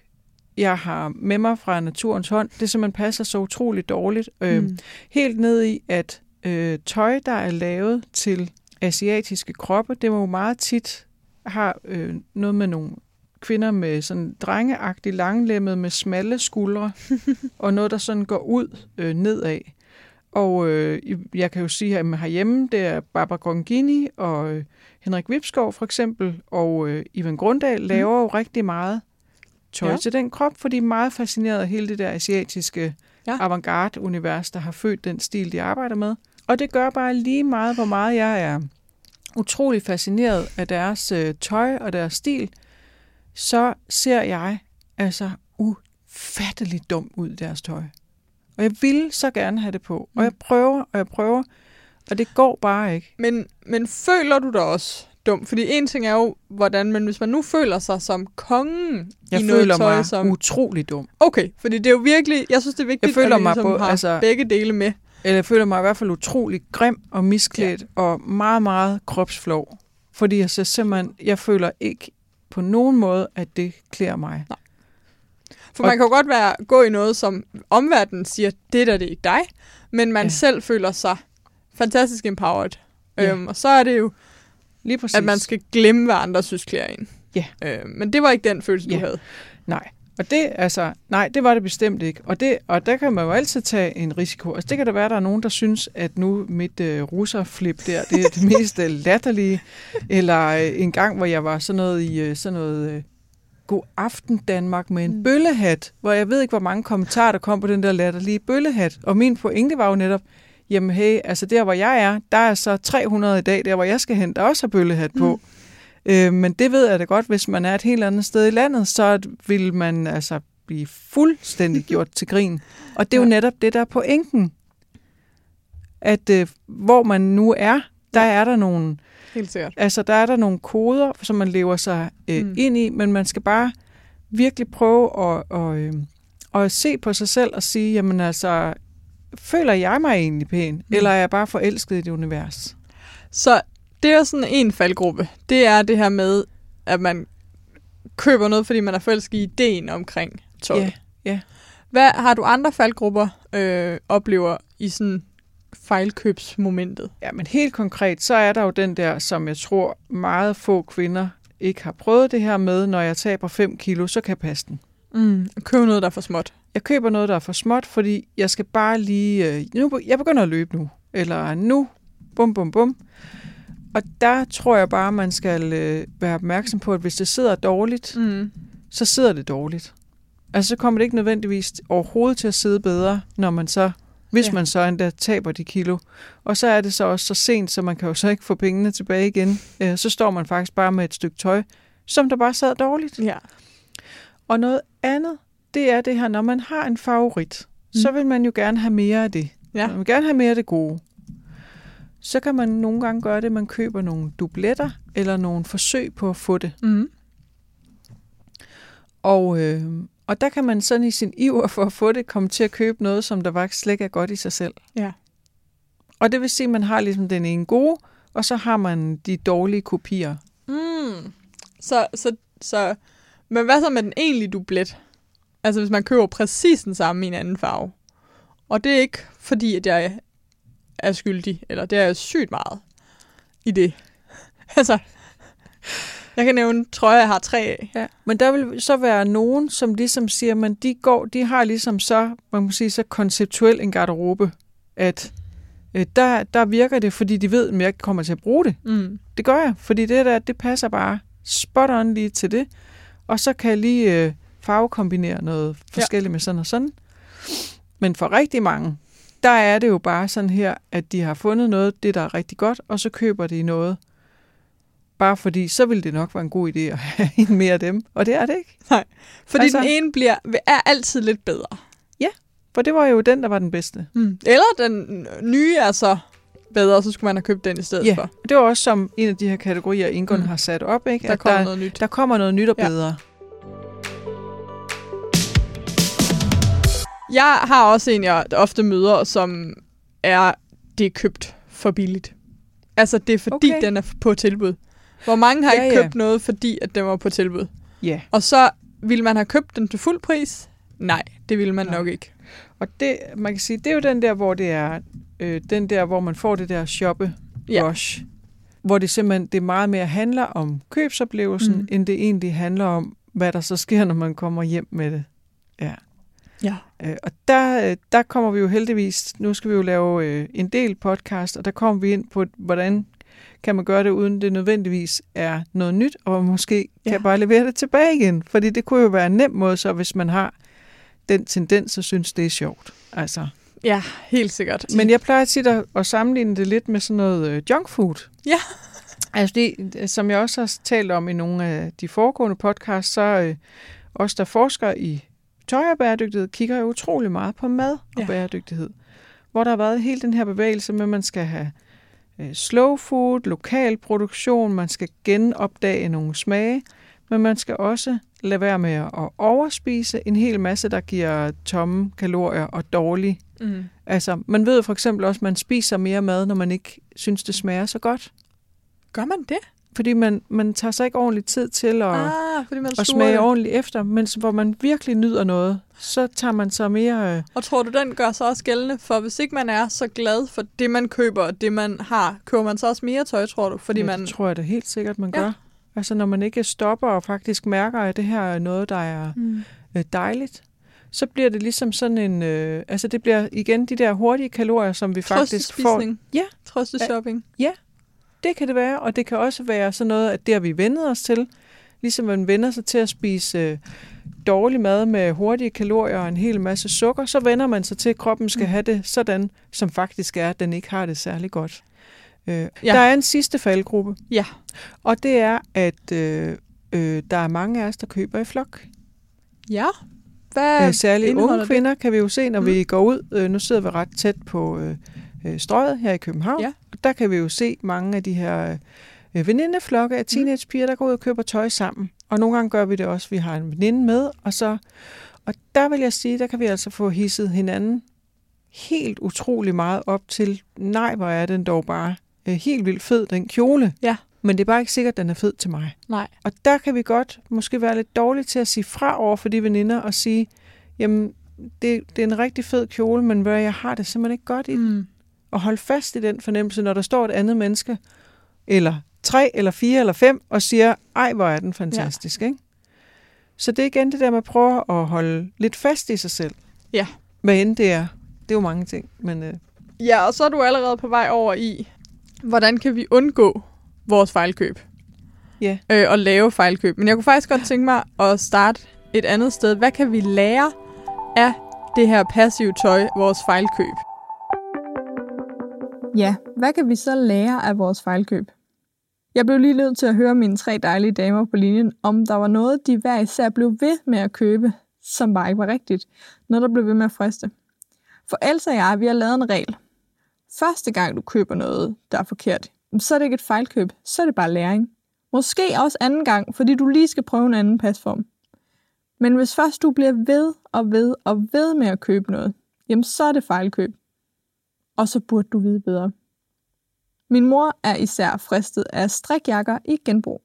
jeg har med mig fra naturens hånd, det simpelthen passer så utroligt dårligt. Øh, Mm. Helt ned i, at øh, tøj, der er lavet til asiatiske kroppe, det må jo meget tit har øh, noget med nogle kvinder med sådan drengeagtigt langlemmet med smalle skuldre, og noget, der sådan går ud øh, nedad. Og øh, jeg kan jo sige, at herhjemme, det er Barbara Grongini og øh, Henrik Vipskov for eksempel, og øh, Ivan Grundal laver jo rigtig meget tøj Ja. til den krop, fordi de er meget fascineret af hele det der asiatiske ja. avantgarde-univers, der har født den stil, de arbejder med. Og det gør bare lige meget, hvor meget jeg er utrolig fascineret af deres øh, tøj og deres stil, så ser jeg altså ufatteligt dum ud i deres tøj. Og jeg ville så gerne have det på. Og Mm. jeg prøver, og jeg prøver, og det går bare ikke. Men, men føler du dig også dum. Fordi en ting er jo, hvordan man, hvis man nu føler sig som kongen Jeg i noget føler tøj, mig som... utrolig dum. Okay, fordi det er jo virkelig, jeg synes, det er vigtigt, Jeg føler at vi mig ligesom på- har altså- begge dele med. Eller jeg føler mig i hvert fald utrolig grim og misklædt ja. og meget, meget kropsflov. Fordi jeg så simpelthen, jeg føler ikke på nogen måde, at det klæder mig. Nej. For Og- man kan jo godt være, gå i noget, som omverdenen siger, det der, det er ikke dig, men man Ja. selv føler sig fantastisk empowered. Ja. Øhm, og så er det jo, Lige præcis. at man skal glemme, hvad andre synes klæder en. Ja. Øhm, men det var ikke den følelse, du Ja. havde. Nej. Og det, altså, nej, det var det bestemt ikke. Og, det, og der kan man jo altid tage en risiko. Altså, det kan da være, at der er nogen, der synes, at nu mit øh, russerflip der, det er det mest øh, latterlige. Eller øh, en gang, hvor jeg var sådan noget i øh, sådan noget øh, God aften Danmark med en Mm. bøllehat, hvor jeg ved ikke, hvor mange kommentarer, der kom på den der latterlige bøllehat. Og min pointe var jo netop, jamen hey, altså der, hvor jeg er, der er så 300 i dag, der hvor jeg skal hen, der også har bøllehat på. Mm. Øh, men det ved jeg da godt, hvis man er et helt andet sted i landet, så vil man altså blive fuldstændig gjort til grin. Og det er jo netop det, der er pointen. At øh, hvor man nu er, der er der nogle, Helt sikkert. altså der er der nogle koder, som man lever sig øh, mm. Ind i, men man skal bare virkelig prøve at, at, øh, at se på sig selv og sige, jamen altså, føler jeg mig egentlig pæn, mm. eller er jeg bare forelsket i det univers? Så det er sådan en faldgruppe. Det er det her med, at man køber noget, fordi man er forelsket i ideen omkring tøj. Ja, ja. Hvad har du andre faldgrupper øh, oplever i sådan fejlkøbsmomentet? Ja, men helt konkret, så er der jo den der, som jeg tror meget få kvinder ikke har prøvet det her med, når jeg taber 5 kilo, så kan jeg passe den. Mm. Køb noget, der er for småt. Jeg køber noget, der er for småt, fordi jeg skal bare lige... Øh, nu, jeg begynder at løbe nu. Eller nu. Bum, bum, bum. Og der tror jeg bare, man skal øh, være opmærksom på, at hvis det sidder dårligt, Mm. så sidder det dårligt. Altså, så kommer det ikke nødvendigvis overhovedet til at sidde bedre, når man så, hvis ja. Man så endda taber de kilo. Og så er det så også så sent, så man kan jo så ikke få pengene tilbage igen. Øh, så står man faktisk bare med et stykke tøj, som der bare sad dårligt. Ja. Og noget andet, det er det her, når man har en favorit, mm. så vil man jo gerne have mere af det. Ja. Man vil gerne have mere af det gode. Så kan man nogle gange gøre det, at man køber nogle dubletter, eller nogle forsøg på at få det. Mm. Og, øh, og der kan man sådan i sin iver for at få det, komme til at købe noget, som der faktisk slet ikke er godt i sig selv. Ja. Og det vil sige, at man har ligesom den ene gode, og så har man de dårlige kopier. Mm. Så, så, så, men hvad så med den egentlige dublet? Altså hvis man køber præcis den samme i en anden farve. Og det er ikke fordi, at jeg er skyldig, eller det er sygt meget i det. altså, jeg kan nævne trøjer, jeg har tre af. Ja. Men der vil så være nogen, som ligesom siger, men de går, de har ligesom så, man kan sige, så konceptuel en garderobe, at øh, der, der virker det, fordi de ved, at jeg kommer til at bruge det. Mm. Det gør jeg, fordi det der, det passer bare spot on lige til det. Og så kan jeg lige øh, farvekombinere noget forskelligt ja. med sådan og sådan. Men for rigtig mange, der er det jo bare sådan her, at de har fundet noget, det der er rigtig godt, og så køber de noget. Bare fordi, så vil det nok være en god idé at have en mere af dem. Og det er det ikke. Fordi Altså- den ene bliver, er altid lidt bedre. For det var jo den, der var den bedste. Mm. Eller den nye er så bedre, så skulle man have købt den i stedet Ja, for. det var også som en af de her kategorier, Ingon mm. Har sat op, ikke? Der at kommer der, noget nyt. der kommer noget nyt og Ja. Jeg har også en, jeg ofte møder, som er, det er købt for billigt. Altså, det er fordi, Okay. den er på tilbud. Hvor mange har Ja, ikke ja. købt noget, fordi at den var på tilbud? Ja. Og så ville man have købt den til fuld pris? Nej, det ville man Nej. nok ikke. Og det, man kan sige, det er jo den der, hvor det er, øh, den der, hvor man får det der shoppe Ja. rush. Hvor det simpelthen, det meget mere handler om købsoplevelsen. Mm. end det egentlig handler om, hvad der så sker, når man kommer hjem med det. Ja. Ja. Øh, og der, øh, der kommer vi jo heldigvis, nu skal vi jo lave øh, en del podcast, og der kommer vi ind på, hvordan kan man gøre det, uden det nødvendigvis er noget nyt, og måske ja. Kan bare levere det tilbage igen. Fordi det kunne jo være en nem måde, så hvis man har den tendens, og synes, det er sjovt. Altså. Ja, helt sikkert. Men jeg plejer tit at, at sammenligne det lidt med sådan noget øh, junk food. Ja. Altså det, som jeg også har talt om i nogle af de foregående podcasts, så øh, os, der forsker i tøj og bæredygtighed, kigger jo utrolig meget på mad og ja. Ja. bæredygtighed. Hvor der har været hele den her bevægelse med, at man skal have øh, slow food, lokal produktion, man skal genopdage nogle smage, men man skal også lade være med at overspise en hel masse, der giver tomme kalorier og dårlig. Mm. Altså, man ved for eksempel også, at man spiser mere mad, når man ikke synes, det smager så godt. Gør man det? Fordi man, man tager sig ikke ordentlig tid til at, ah, fordi man at smage det. ordentligt efter, mens hvor man virkelig nyder noget, så tager man sig mere... Øh, Og tror du, den gør sig også gældende? For hvis ikke man er så glad for det, man køber og det, man har, køber man så også mere tøj, tror du? Fordi ja, man... det tror jeg da helt sikkert, man Ja. gør. Altså, når man ikke stopper og faktisk mærker, at det her er noget, der er Mm. øh, dejligt, så bliver det ligesom sådan en... Øh, altså, det bliver igen de der hurtige kalorier, som vi faktisk får. Ja. Trøsteshopping. Det kan det være, og det kan også være sådan noget, at det har vi vendet os til. Ligesom man vender sig til at spise øh, dårlig mad med hurtige kalorier og en hel masse sukker, så vender man sig til, at kroppen skal Mm. have det sådan, som faktisk er, at den ikke har det særlig godt. Øh, Ja. Der er en sidste faldgruppe, Ja. og det er, at øh, øh, der er mange af os, der køber i flok. Ja. Hvad Øh, særligt unge det? kvinder kan vi jo se, når mm. vi går ud. Øh, nu sidder vi ret tæt på øh, øh, strøget her i København. Ja. Og der kan vi jo se mange af de her øh, venindeflokke af teenagepiger, der går ud og køber tøj sammen. Og nogle gange gør vi det også. Vi har en veninde med, og så og der vil jeg sige, der kan vi altså få hisset hinanden helt utrolig meget op til, nej, hvor er den dog bare øh, helt vildt fed, den kjole. Ja. Men det er bare ikke sikkert, at den er fed til mig. Nej. Og der kan vi godt måske være lidt dårlige til at sige fra over for de veninder og sige, jamen, det, det er en rigtig fed kjole, men hvad, jeg har det simpelthen ikke godt i den. Mm. Og hold fast i den fornemmelse, når der står et andet menneske, eller tre, eller fire, eller fem, og siger, ej, hvor er den fantastisk, ja. ikke? Så det er igen det der med at prøve at holde lidt fast i sig selv. Ja. Hvad end det er. Det er jo mange ting, men øh, Ja, og så er du allerede på vej over i, hvordan kan vi undgå vores fejlkøb? Ja. Øh, og lave fejlkøb. Men jeg kunne faktisk godt tænke mig at starte et andet sted. Hvad kan vi lære af det her passive tøj, vores fejlkøb? Ja, hvad kan vi så lære af vores fejlkøb? Jeg blev lige nødt til at høre mine tre dejlige damer på linjen, om der var noget, de hver især blev ved med at købe, som bare ikke var rigtigt. Noget, der blev ved med at friste. For Elsa og jeg, vi har lavet en regel. Første gang du køber noget, der er forkert, så er det ikke et fejlkøb, så er det bare læring. Måske også anden gang, fordi du lige skal prøve en anden pasform. Men hvis først du bliver ved og ved og ved med at købe noget, jamen så er det fejlkøb. Og så burde du vide bedre. Min mor er især fristet af strikjakker i genbrug.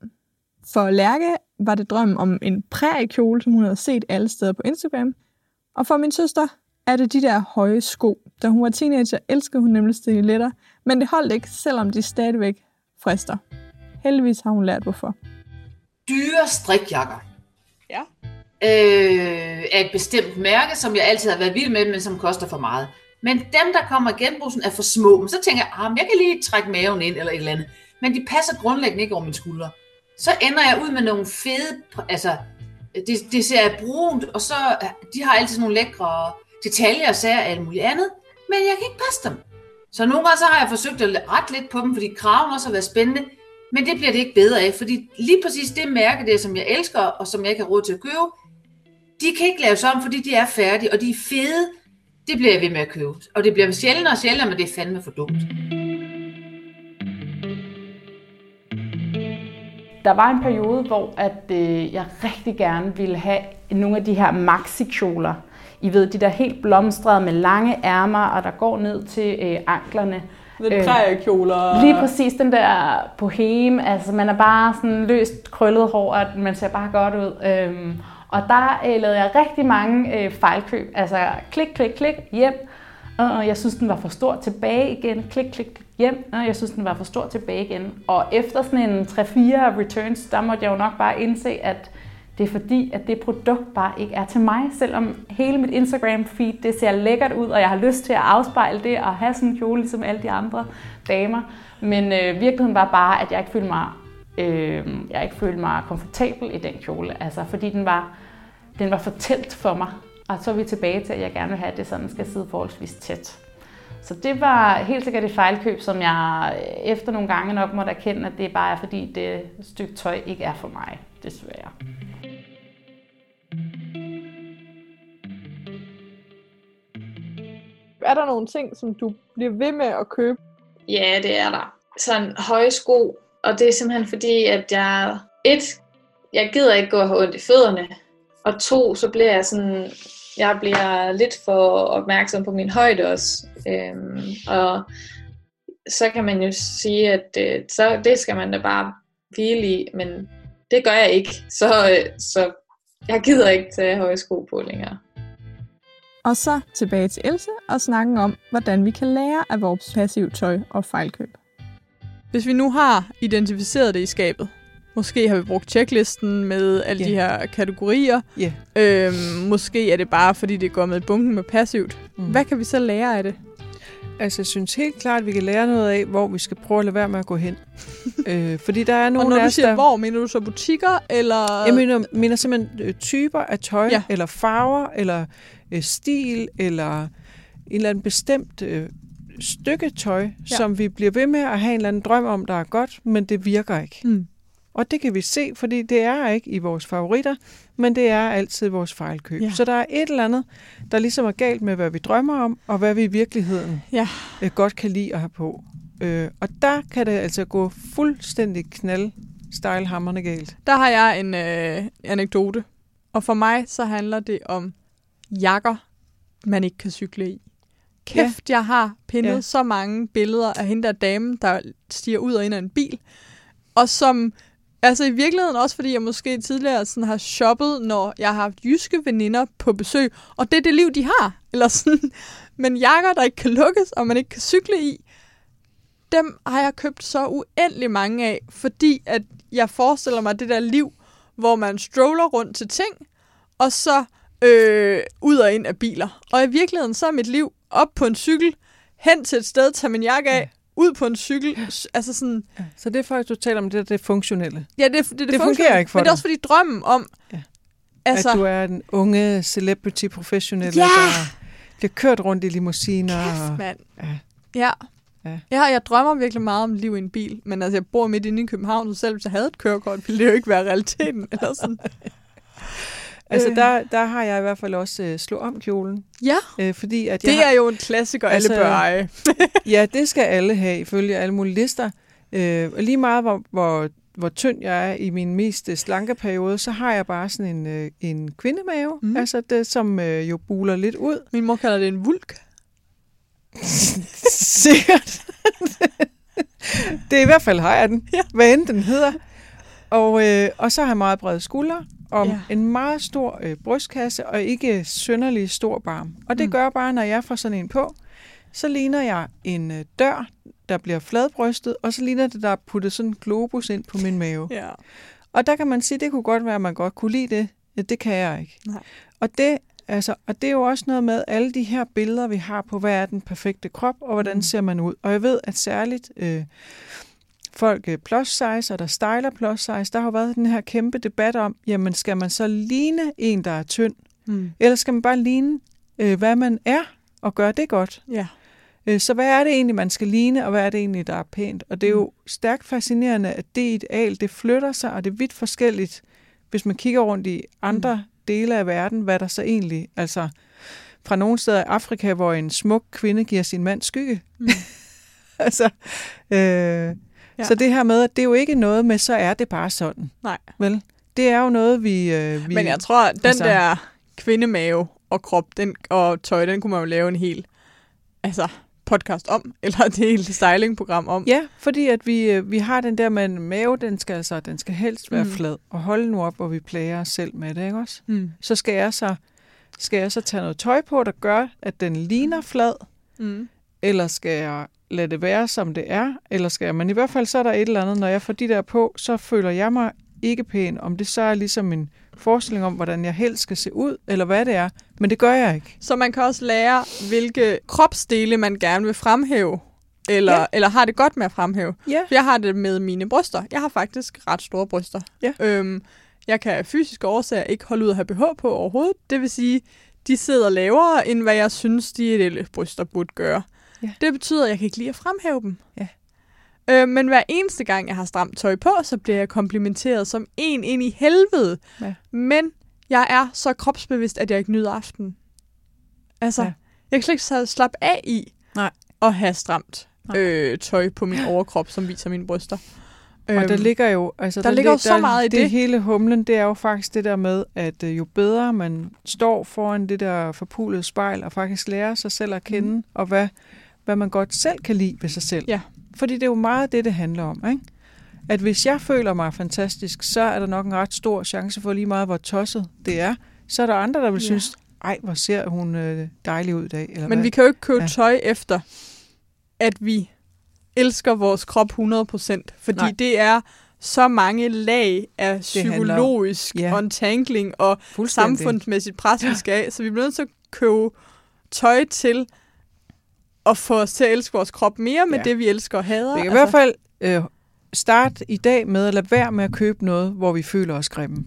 For Lærke var det drømmen om en præriekjole, som hun havde set alle steder på Instagram. Og for min søster er det de der høje sko. Da hun var teenager, elskede hun nemlig stiletter, men det holdt ikke, selvom de stadigvæk frister. Heldigvis har hun lært hvorfor. Dyre strikjakker. Ja. Øh, af et bestemt mærke, som jeg altid har været vild med, men som koster for meget. Men dem, der kommer i genbrugsen, er for små. Men så tænker jeg, ah, men jeg kan lige trække maven ind eller et eller andet. Men de passer grundlæggende ikke over mine skuldre. Så ender jeg ud med nogle fede, altså, det, det ser brunt, og så, de har altid sådan nogle lækre detaljer og sager og alt muligt andet. Men jeg kan ikke passe dem. Så nogle gange så har jeg forsøgt at rette lidt på dem, fordi kraven også har været spændende. Men det bliver det ikke bedre af, fordi lige præcis det mærke der, som jeg elsker, og som jeg ikke har råd til at købe, de kan ikke laves om, fordi de er færdige, og de er fede. Det bliver jeg ved med at købe. Og det bliver sjældent og sjældent, men det er fandme for dumt. Der var en periode, hvor at, øh, jeg rigtig gerne ville have nogle af de her maxi-kjoler. I ved, de der helt blomstrede med lange ærmer, og der går ned til øh, anklerne. Lidt Øh, præriekjoler. Lige præcis den der boheme, altså man er bare sådan løst krøllet hår, og man ser bare godt ud. Øhm, og der øh, lavede jeg rigtig mange øh, fejlkøb, altså klik, klik, klik, hjem. Og jeg synes, den var for stor tilbage igen. Klik, klik, klik, hjem. Og jeg synes, den var for stor tilbage igen. Og efter sådan en 3-4 returns, der måtte jeg jo nok bare indse, at det er fordi, at det produkt bare ikke er til mig, selvom hele mit Instagram-feed, det ser lækkert ud, og jeg har lyst til at afspejle det og have sådan en kjole, ligesom alle de andre damer. Men øh, virkeligheden var bare, at jeg ikke følte mig, øh, jeg ikke følte mig komfortabel i den kjole, altså fordi den var, den var for tæt for mig. Og så er vi tilbage til, at jeg gerne vil have, at det sådan skal sidde forholdsvis tæt. Så det var helt sikkert et fejlkøb, som jeg efter nogle gange nok måtte erkende, at det bare er fordi, det stykke tøj ikke er for mig, desværre. Er der nogle ting, som du bliver ved med at købe? Ja, det er der. sådan høje sko, og det er simpelthen fordi, at jeg, et, jeg gider ikke gå og have ondt i fødderne, og to, så bliver jeg sådan, jeg bliver lidt for opmærksom på min højde også. Øhm, og så kan man jo sige, at øh, så det skal man da bare hvile i, men det gør jeg ikke. Så, øh, så jeg gider ikke tage høje sko på længere. Og så tilbage til Else og snakken om, hvordan vi kan lære af vores passiv tøj og fejlkøb. Hvis vi nu har identificeret det i skabet, måske har vi brugt checklisten med alle Ja. de her kategorier, Ja. øhm, måske er det bare, fordi det går med bunken med passivt. Mm. Hvad kan vi så lære af det? Altså, jeg synes helt klart, at vi kan lære noget af, hvor vi skal prøve at lade være med at gå hen. øh, fordi der er Og nogle når af du siger der... hvor, mener du så butikker, eller... Jeg mener, mener simpelthen øh, typer af tøj, Ja. eller farver, eller øh, stil, eller en eller anden bestemt øh, stykke tøj, ja. som vi bliver ved med at have en eller anden drøm om, der er godt, men det virker ikke. Mm. Og det kan vi se, fordi det er ikke i vores favoritter, men det er altid vores fejlkøb. Ja. Så der er et eller andet, der ligesom er galt med, hvad vi drømmer om, og hvad vi i virkeligheden Ja. øh, godt kan lide at have på. Øh, og der kan det altså gå fuldstændig knald stejlhammerne galt. Der har jeg en øh, anekdote. Og for mig så handler det om jakker, man ikke kan cykle i. Kæft, ja. jeg har pindet. Ja. så mange billeder af hende der dame, der stiger ud og ind af en bil. Og som, altså i virkeligheden også, fordi jeg måske tidligere sådan har shoppet, når jeg har haft jyske veninder på besøg, og det er det liv, de har. Eller sådan. Men jakker, der ikke kan lukkes, og man ikke kan cykle i, dem har jeg købt så uendelig mange af, fordi at jeg forestiller mig det der liv, hvor man stroller rundt til ting, og så øh, ud og ind af biler. Og i virkeligheden så er mit liv op på en cykel, hen til et sted, tager min jakke af, ud på en cykel. Altså sådan, Ja. Så det er faktisk, du taler om det, det funktionelle. ja, det, det, det, Det fungerer ikke for Men det er også fordi drømmen om, Ja. altså, At du er den unge celebrity professionelle, Ja! der bliver kørt rundt i limousiner. kæft, og, mand. Ja. Ja. Ja. Ja, jeg drømmer virkelig meget om liv i en bil, men altså, jeg bor midt inde i København, så selv hvis jeg havde et kørekort, ville det jo ikke være realiteten. Eller sådan. altså, Øh. der, der har jeg i hvert fald også øh, slå om kjolen. Ja, Øh, fordi at jeg det har, er jo en klassiker, alle Altså, bør eje. Ja, det skal alle have, ifølge alle mulige lister. Øh, og lige meget, hvor, hvor, hvor tynd jeg er i min mest øh, slanke periode, så har jeg bare sådan en, øh, en kvindemave, mm. altså det, som øh, jo buler lidt ud. Min mor kalder det en vulk. Sikkert. det er i hvert fald har jeg den, Ja. hvad end den hedder. Og, øh, og så har jeg meget brede skuldre, og Ja. en meget stor øh, brystkasse, og ikke sønderlig stor barm. Og det mm. gør bare, når jeg får sådan en på, så ligner jeg en øh, dør, der bliver fladbrystet, og så ligner det, der er puttet sådan en globus ind på min mave. Ja. Og der kan man sige, det kunne godt være, at man godt kunne lide det. Ja, det kan jeg ikke. Nej. Og det, altså, og det er jo også noget med alle de her billeder, vi har på, hvad er den perfekte krop, og hvordan Mm. ser man ud. Og jeg ved, at særligt øh, folk øh, plus size, og der styler plus size, der har jo været den her kæmpe debat om, jamen skal man så ligne en, der er tynd, Mm. eller skal man bare ligne, øh, hvad man er, og gøre det godt? Ja. Øh, Så hvad er det egentlig, man skal ligne, og hvad er det egentlig, der er pænt? Og det er jo stærkt fascinerende, at det ideal, det flytter sig, og det er vidt forskelligt, hvis man kigger rundt i andre mm. dele af verden, hvad der så egentlig, altså fra nogle steder i Afrika, hvor en smuk kvinde giver sin mand skygge. Mm. altså, øh, ja. Så det her med, at det er jo ikke noget med, så er det bare sådan. Nej. Vel? Det er jo noget, vi... Øh, vi Men jeg tror, at den altså- der kvindemave og krop den, og tøj, den kunne man jo lave en hel altså, podcast om, eller et helt stylingprogram om. Ja, fordi at vi, øh, vi har den der med en mave, den skal altså, den skal helst være Mm. mm. flad. Og holde nu op, hvor vi plager os selv med det, ikke også? Mm. Så skal jeg så, skal jeg så tage noget tøj på, der gør, at den ligner flad, Mm. eller skal jeg lade det være, som det er, eller skal jeg, men i hvert fald så er der et eller andet, når jeg får de der på, så føler jeg mig ikke pæn, om det så er ligesom en forestilling om, hvordan jeg helst skal se ud, eller hvad det er, men det gør jeg ikke. Så man kan også lære, hvilke kropsdele man gerne vil fremhæve, eller, ja. Eller har det godt med at fremhæve. Ja. For jeg har det med mine bryster. Jeg har faktisk ret store bryster. Ja. Øhm, jeg kan af fysiske årsager ikke holde ud at have BH på overhovedet. Det vil sige, de sidder lavere, end hvad jeg synes, de ideelle bryster burde gøre. Ja. Det betyder, at jeg kan ikke lide at fremhæve dem. Ja. Øh, men hver eneste gang, jeg har stramt tøj på, så bliver jeg komplimenteret som en ind i helvede. Ja. Men jeg er så kropsbevidst, at jeg ikke nyder aftenen. Altså, ja. Jeg kan slet ikke slappe af i Nej. at have stramt. øh, tøj på min overkrop, som viser mine bryster. Og der Øhm, ligger jo, altså der ligger jo så meget i det. det. hele humlen, det er jo faktisk det der med, at øh, jo bedre man står foran det der forpulede spejl, og faktisk lærer sig selv at kende, mm. og hvad, hvad man godt selv kan lide ved sig selv. Ja. Fordi det er jo meget det, det handler om, ikke? At hvis jeg føler mig fantastisk, så er der nok en ret stor chance for lige meget, hvor tosset det er. Så er der andre, der vil Ja. synes, ej, hvor ser hun øh, dejlig ud i dag. Eller Men hvad? vi kan jo ikke købe ja. Tøj efter, at vi elsker vores krop 100%. Fordi Nej. Det er så mange lag af handler- psykologisk Ja. untangling og samfundsmæssigt pres, vi skal af. Så vi bliver nødt til at købe tøj til at få os til at elske vores krop mere med Ja. det, vi elsker og hader. Vi kan i hvert fald øh, starte i dag med at lade være med at købe noget, hvor vi føler os grimme.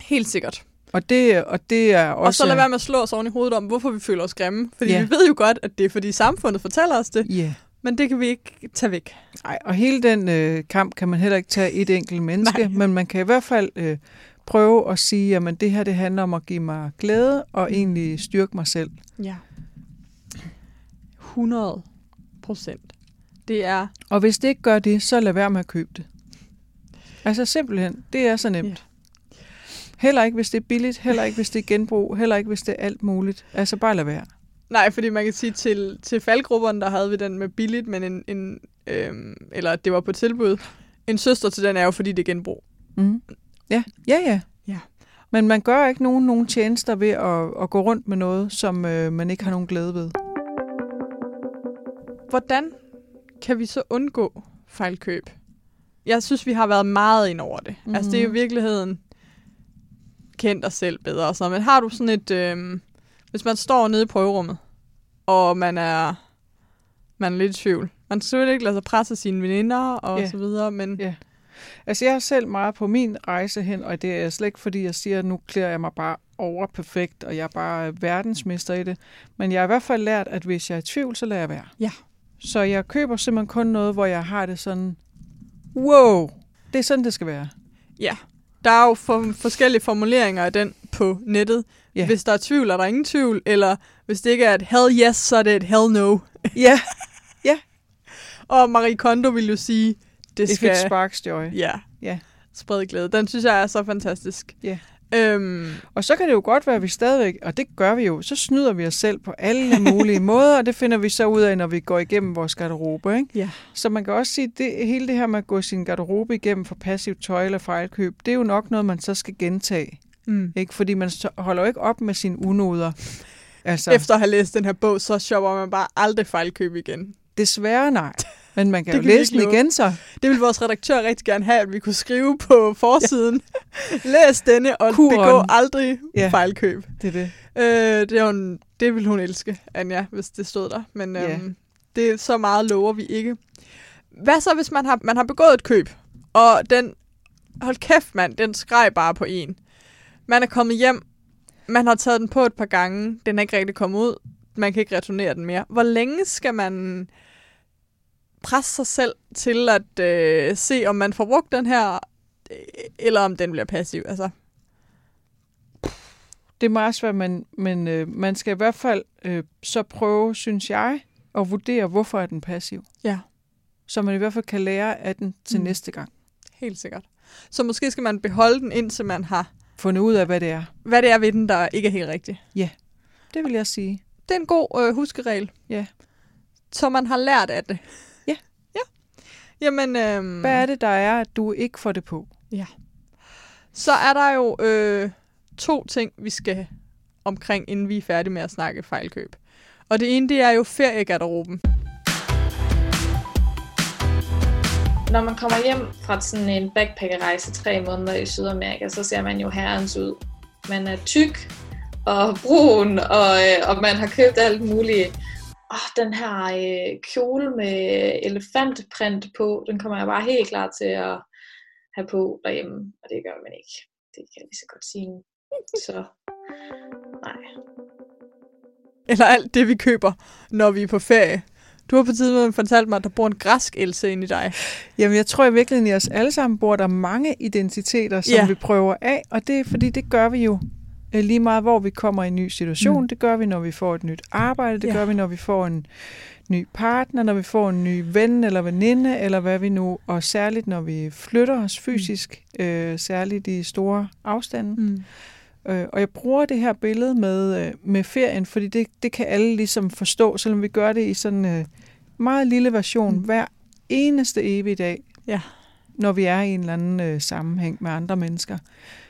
Helt sikkert. Og det, og det er også... Og så lad være med at slå os oven i hovedet om, hvorfor vi føler os grimme. Fordi Ja. vi ved jo godt, at det er fordi samfundet fortæller os det, Ja. men det kan vi ikke tage væk. Nej, og hele den øh, kamp kan man heller ikke tage et enkelt menneske, Nej. men man kan i hvert fald øh, prøve at sige, at det her det handler om at give mig glæde og egentlig styrke mig selv. Ja. 100 procent. Det er... Og hvis det ikke gør det, så lad være med at købe det. Altså simpelthen, det er så nemt. Ja. Heller ikke, hvis det er billigt, heller ikke, hvis det er genbrug, heller ikke, hvis det er alt muligt. Altså bare lad være. Nej, fordi man kan sige, til, til faldgrupperne, der havde vi den med billigt, men en, en øhm, eller det var på tilbud. En søster til den er jo, fordi det er genbrug. Mm. Ja, ja, ja. Ja. Men man gør ikke nogen, nogen tjenester ved at, at gå rundt med noget, som øh, man ikke har nogen glæde ved. Hvordan kan vi så undgå fejlkøb? Jeg synes, vi har været meget ind over det. Mm-hmm. Altså, det er jo i virkeligheden kendt dig selv bedre. og Så. Men har du sådan et... Øhm, hvis man står nede i prøverummet, og man er, man er lidt i tvivl. Man skal selvfølgelig ikke lade sig presse sine veninder og Ja. så videre, men Ja. Altså, jeg er selv meget på min rejse hen, og det er slet ikke, fordi jeg siger, at nu klæder jeg mig bare over perfekt, og jeg er bare verdensmester i det. Men jeg har i hvert fald lært, at hvis jeg er i tvivl, så lader jeg være. Ja. Så jeg køber simpelthen kun noget, hvor jeg har det sådan, wow, det er sådan, det skal være. ja. Der er jo for, forskellige formuleringer af den på nettet. Ja. Hvis der er tvivl, er der ingen tvivl. Eller hvis det ikke er et hell yes, så er det et hell no. Ja, Og Marie Kondo vil jo sige, det if skal... it sparks joy. Ja. Ja. Spred glæde. Den synes jeg er så fantastisk. Ja. Øhm, Og så kan det jo godt være, at vi stadigvæk, og det gør vi jo, så snyder vi os selv på alle mulige måder, og det finder vi så ud af, når vi går igennem vores garderobe. Ikke? Ja. Så man kan også sige, at det, hele det her med at gå sin garderobe igennem for passivt tøj eller fejlkøb, det er jo nok noget, man så skal gentage. mm. Ikke? Fordi man holder jo ikke op med sine unoder. Altså, Efter at have læst den her bog, så shopper man bare aldrig fejlkøb igen. desværre nej. Men man kan Det jo kan læse den igen så. Det vil vores redaktør rigtig gerne have, at vi kunne skrive på forsiden. Læs denne og Kuren. begå aldrig Ja. fejlkøb. Det er det. Øh, det, er en, det vil hun elske, Anja, hvis det stod der. Men Ja. øhm, det er så meget lover vi ikke. Hvad så, hvis man har, man har begået et køb, og den, hold kæft mand, den skreg bare på en. Man er kommet hjem, man har taget den på et par gange, den er ikke rigtig kommet ud, man kan ikke returnere den mere. Hvor længe skal man presse sig selv til at øh, se, om man får brugt den her, øh, eller om den bliver passiv? Altså, Det er meget svært, men, men øh, man skal i hvert fald øh, så prøve, synes jeg, at vurdere, hvorfor er den passiv. Ja. Så man i hvert fald kan lære af den til Mm. næste gang. Helt sikkert. Så måske skal man beholde den, indtil man har, Fundet ud af, hvad det er. hvad det er ved den, der ikke er helt rigtigt. Det vil jeg sige. Det er en god øh, huskeregel. Ja. Så man har lært af det. Ja. Ja. Jamen, øhm, Hvad er det, der er, at du ikke får det på? så er der jo øh, to ting, vi skal omkring, inden vi er færdige med at snakke fejlkøb. Og det ene, det er jo feriegarderoben. Når man kommer hjem fra sådan en backpackerrejse tre måneder i Sydamerika, så ser man jo herrens ud. Man er tyk og brun, og, øh, og man har købt alt muligt. Oh, den her øh, kjole med elefantprint på, den kommer jeg bare helt klar til at have på derhjemme, og det gør man ikke. Det kan jeg lige så godt sige. Så nej. Eller alt det, vi køber, når vi er på ferie. Du har på tidspunkt fortalt mig, at der bor en græsk else inde i dig. Jamen, jeg tror i virkeligheden, at i os alle sammen bor der mange identiteter, som Ja. vi prøver af, og det er fordi, det gør vi jo Lige meget, hvor vi kommer i en ny situation. Mm. Det gør vi, når vi får et nyt arbejde. Det Ja. gør vi, når vi får en ny partner, når vi får en ny ven eller veninde, eller hvad vi nu. Og særligt, når vi flytter os fysisk, øh, særligt i store afstande. Mm. Øh, og jeg bruger det her billede med, øh, med ferien, fordi det, det kan alle ligesom forstå, selvom vi gør det i sådan en øh, meget lille version Mm. hver eneste evige dag, Ja. når vi er i en eller anden øh, sammenhæng med andre mennesker.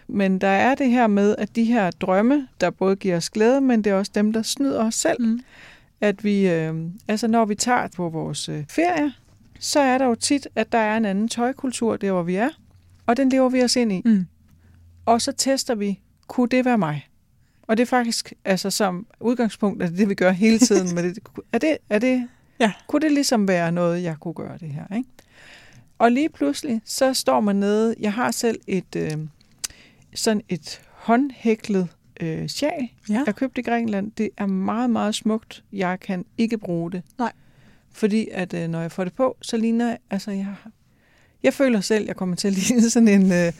Men der er det her med, at de her drømme, der både giver os glæde, men det er også dem, der snyder os selv. Mm. At vi, øh, altså når vi tager på vores øh, ferie, så er der jo tit, at der er en anden tøjkultur der, hvor vi er, og den lever vi os ind i. Mm. Og så tester vi, kunne det være mig? Og det er faktisk, altså som udgangspunkt, er det det, vi gør hele tiden. med det. Er det, er det, Ja. Kunne det ligesom være noget, jeg kunne gøre det her? Ikke? Og lige pludselig, så står man nede, jeg har selv et, øh, sådan et håndhæklet øh, sjal, Ja. jeg købte i Grækenland. Det er meget, meget smukt. Jeg kan ikke bruge det. Nej. Fordi at øh, når jeg får det på, så ligner jeg, altså jeg, jeg føler selv, jeg kommer til at ligne sådan en, øh,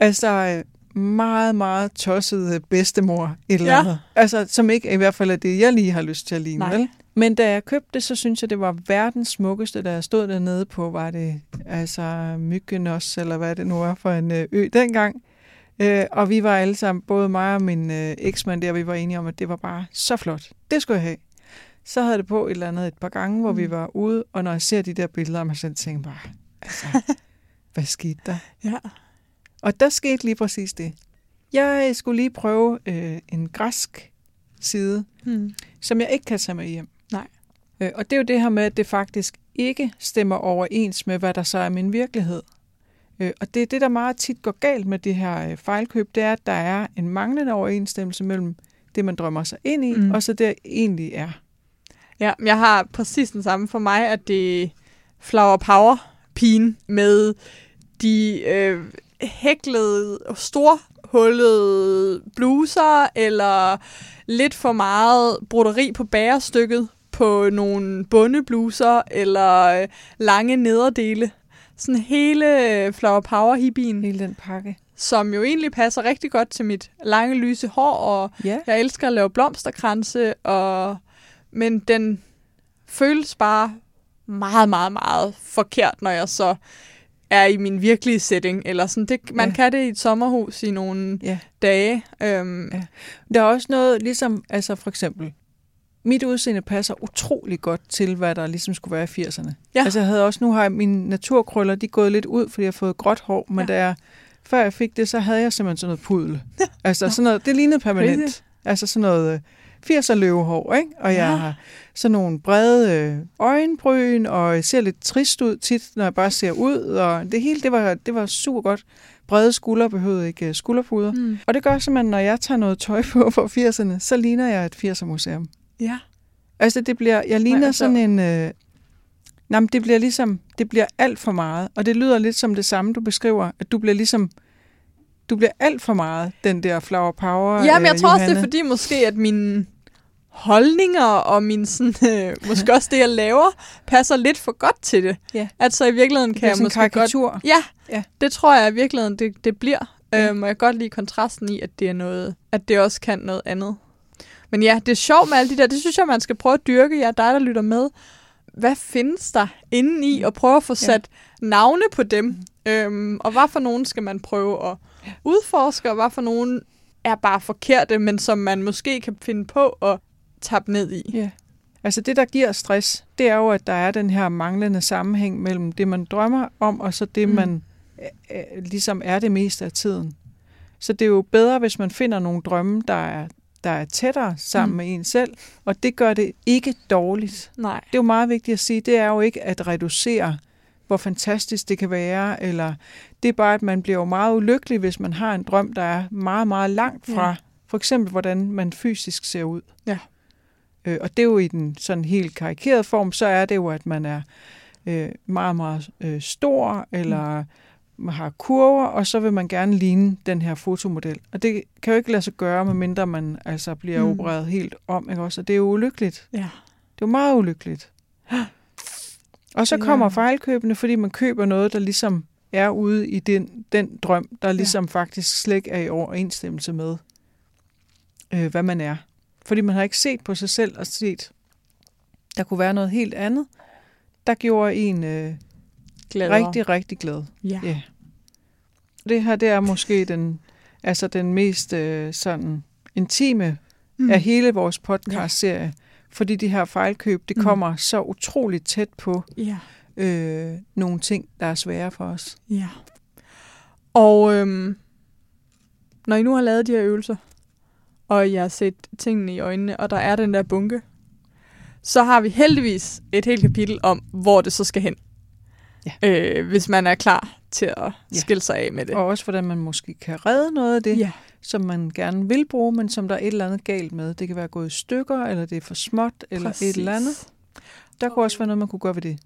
altså meget, meget tosset øh, bedstemor et eller Ja. andet. Altså, som ikke i hvert fald er det, jeg lige har lyst til at ligne, Nej. vel? Men da jeg købte det, så synes jeg, det var verdens smukkeste, da jeg stod dernede på, var det altså Mykonos, eller hvad det nu var for en øh, ø dengang. Øh, og vi var alle sammen, både mig og min øh, eksmand der, vi var enige om, at det var bare så flot. Det skulle jeg have. Så havde det på et eller andet et par gange, hvor mm. vi var ude, og når jeg ser de der billeder, man selv tænker bare, altså, hvad skete der? Ja. Og der skete lige præcis det. Jeg skulle lige prøve øh, en græsk side, Mm. som jeg ikke kan tage med hjem. Nej. Øh, og det er jo det her med, at det faktisk ikke stemmer overens med, hvad der så er min virkelighed. Øh, og det er det, der meget tit går galt med det her øh, fejlkøb, det er, at der er en manglende overensstemmelse mellem det, man drømmer sig ind i, Mm. og så det egentlig er. Ja, jeg har præcis den samme for mig, at det er Flower Power pigen med de øh, hæklede, storhullede bluser, eller lidt for meget broderi på bærestykket på nogle bundebluser, eller øh, lange nederdele. Sådan hele øh, Flower Power hippien, Hele den pakke. som jo egentlig passer rigtig godt til mit lange lyse hår, og Ja. jeg elsker at lave blomsterkranse, og... men den føles bare meget, meget, meget forkert, når jeg så er i min virkelige setting. Eller sådan. Det, man Ja. kan det i et sommerhus i nogle Ja. dage. Øhm, Ja. Der er også noget, ligesom, altså for eksempel, mit udseende passer utrolig godt til, hvad der ligesom skulle være i 80'erne. Ja. Altså jeg havde også, nu har jeg mine naturkrøller, de er gået lidt ud, fordi jeg har fået gråt hår, men Ja. ja. da jeg, før jeg fik det, så havde jeg simpelthen sådan noget pudel. Altså sådan noget, det lignede permanent. Crazy. Altså sådan noget øh, 80'er løvehår, ikke? Og jeg Ja. har sådan nogle brede øh, øjenbryn, og jeg ser lidt trist ud tit, når jeg bare ser ud, og det hele, det var, det var super godt. Brede skuldre behøvede ikke øh, skulderpuder. mm. Og det gør simpelthen, når jeg tager noget tøj på fra 80'erne, så ligner jeg et 80'er-museum. Ja. Altså, det bliver, jeg ligner Nej, sådan en... Øh, nej, men det bliver ligesom, det bliver alt for meget. Og det lyder lidt som det samme, du beskriver, at du bliver ligesom, du bliver alt for meget, den der flower power, Ja, men jeg øh, tror også, det er Johanne. fordi måske, at mine holdninger og min sådan, øh, måske også det, jeg laver, passer lidt for godt til det. Ja. At så i virkeligheden kan jeg måske godt karikatur. Ja, Ja. det tror jeg i virkeligheden, det, det bliver. Ja. Øhm, og jeg kan godt lide kontrasten i, at det er noget, at det også kan noget andet. Men ja, det er sjovt med alle de der, det synes jeg, man skal prøve at dyrke. Er dig, der lytter med. Hvad findes der inde i, og prøve at få sat ja. navne på dem? Øhm, og hvad for nogen skal man prøve at udforske, og hvad for nogen er bare forkerte, men som man måske kan finde på at tabe ned i. Ja. Altså det, der giver stress, det er jo, at der er den her manglende sammenhæng mellem det, man drømmer om, og så det, Mm. mm. man øh, øh, ligesom er det meste af tiden. Så det er jo bedre, hvis man finder nogle drømme, der er, der er tættere sammen Mm. mm. med en selv, og det gør det ikke dårligt. Nej. Det er jo meget vigtigt at sige, det er jo ikke at reducere, hvor fantastisk det kan være, eller det er bare, at man bliver jo meget ulykkelig, hvis man har en drøm, der er meget, meget langt fra, Ja. for eksempel, hvordan man fysisk ser ud. Ja. Øh, og det er jo i den sådan helt karikerede form, så er det jo, at man er øh, meget, meget øh, stor, eller man har kurver, og så vil man gerne ligne den her fotomodel. Og det kan jo ikke lade sig gøre, medmindre man altså bliver Mm. opereret helt om. Ikke også? Og det er jo ulykkeligt. Ja. Det er jo meget ulykkeligt. Og så Ja. kommer fejlkøbene, fordi man køber noget, der ligesom er ude i den, den drøm, der ligesom ja. faktisk slet ikke er i overensstemmelse med øh, hvad man er. Fordi man har ikke set på sig selv og set, der kunne være noget helt andet, der gjorde en øh, Glæder. rigtig, rigtig glad. Ja. Ja. Det her, det er måske den, altså den mest øh, sådan intime mm. af hele vores podcast-serie. Fordi de her fejlkøb, det Mm. kommer så utroligt tæt på Ja. øh, nogle ting, der er svære for os. Ja. Og øhm, når I nu har lavet de her øvelser, og jeg har set tingene i øjnene, og der er den der bunke, så har vi heldigvis et helt kapitel om, hvor det så skal hen. Ja. Øh, hvis man er klar til at Ja. skille sig af med det. Og også hvordan man måske kan redde noget af det, ja. som man gerne vil bruge, men som der er et eller andet galt med. Det kan være gået i stykker, eller det er for småt, eller Præcis. et eller andet. Der kunne også være noget, man kunne gøre ved det.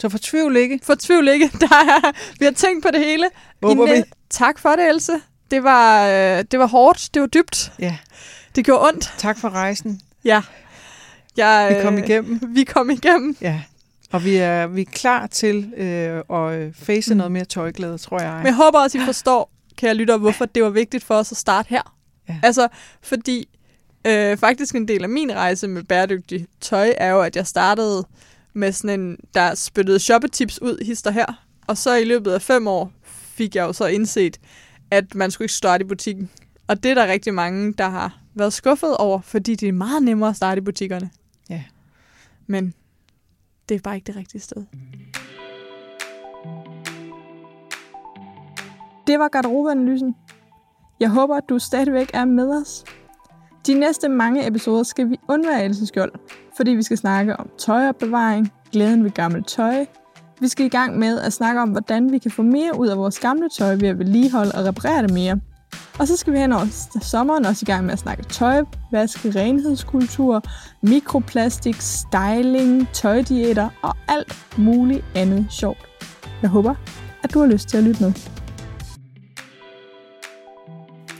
Så fortvivl ikke. Fortvivl ikke. Der er, vi har tænkt på det hele. Håber vi. Tak for det, Else. Det var, øh, det var hårdt. Det var dybt. Ja, Det gjorde ondt. tak for rejsen. Ja. Jeg, Vi kom øh, igennem. Vi kom igennem. Ja. Og vi er, vi er klar til øh, at øh, face Mm. noget mere tøjglæde, tror jeg. Men jeg håber også, I forstår, kære lytter, hvorfor det var vigtigt for os at starte her. Ja. Altså, fordi øh, faktisk en del af min rejse med bæredygtig tøj er jo, at jeg startede med sådan en, der spyttede shoppetips ud, hister her. Og så i løbet af fem år fik jeg jo så indset, at man skulle ikke starte i butikken. Og det er der rigtig mange, der har været skuffet over, fordi det er meget nemmere at starte i butikkerne. Ja. Men det er bare ikke det rigtige sted. Det var garderobeanalysen. Jeg håber, at du stadigvæk er med os. De næste mange episoder skal vi undvære Elsens Skjold, fordi vi skal snakke om tøjopbevaring, glæden ved gammelt tøj. Vi skal i gang med at snakke om, hvordan vi kan få mere ud af vores gamle tøj ved at vedligeholde og reparere det mere. Og så skal vi hen over sommeren også i gang med at snakke tøj, vaske, renhedskultur, mikroplastik, styling, tøjdieter og alt muligt andet sjovt. Jeg håber, at du har lyst til at lytte med.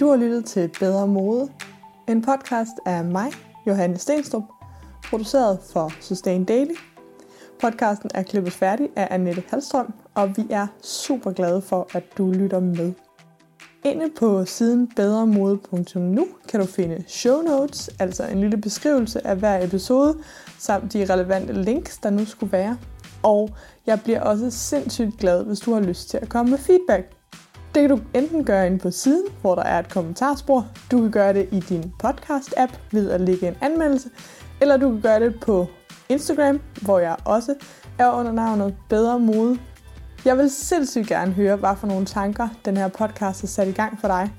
Du har lyttet til Bedre Mode, en podcast af mig, Johanne Stenstrup, produceret for Sustain Daily. Podcasten er klippet færdig af Annette Halstrøm, og vi er super glade for, at du lytter med. Inde på siden bedremode.nu kan du finde show notes, altså en lille beskrivelse af hver episode, samt de relevante links, der nu skulle være. Og jeg bliver også sindssygt glad, hvis du har lyst til at komme med feedback. Det kan du enten gøre inde på siden, hvor der er et kommentarspor. Du kan gøre det i din podcast-app ved at lægge en anmeldelse. Eller du kan gøre det på Instagram, hvor jeg også er under navnet Bedre Mode. Jeg vil sindssygt gerne høre, hvad for nogle tanker den her podcast har sat i gang for dig.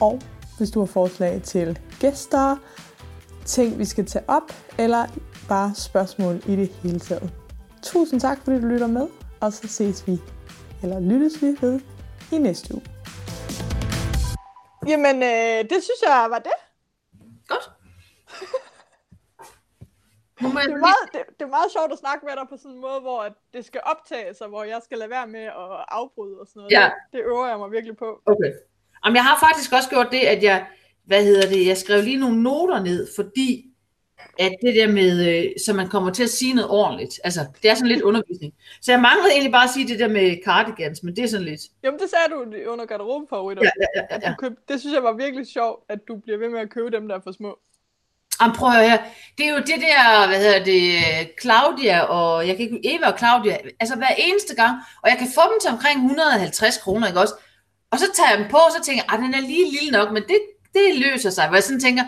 Og hvis du har forslag til gæster, ting vi skal tage op, eller bare spørgsmål i det hele taget. Tusind tak, fordi du lytter med, og så ses vi, eller lyttes vi ved i næste uge. Jamen, øh, det synes jeg var det. Nu må jeg Det er, meget, det, det er meget sjovt at snakke med dig på sådan en måde, hvor at det skal optages, og hvor jeg skal lade være med at afbryde og sådan noget. Ja. Det, det øver jeg mig virkelig på. Okay. Jamen, jeg har faktisk også gjort det, at jeg, hvad hedder det, jeg skrev lige nogle noter ned, fordi at det der med, øh, så man kommer til at sige noget ordentligt, altså, det er sådan lidt undervisning. Så jeg manglede egentlig bare at sige det der med cardigans, men det er sådan lidt, Jamen, det sagde du under garderobefavoritter. ja, ja, ja, ja. du køb, det synes jeg var virkelig sjovt, at du bliver ved med at købe dem, der er for små. Jamen, prøv at høre her. Det er jo det der, hvad hedder det, Claudia og, jeg kan ikke, Eva og Claudia, altså hver eneste gang, og jeg kan få dem til omkring 150 kroner, ikke også? Og så tager jeg dem på, og så tænker jeg, den er lige lille nok, men det, det løser sig. Hvor jeg sådan tænker,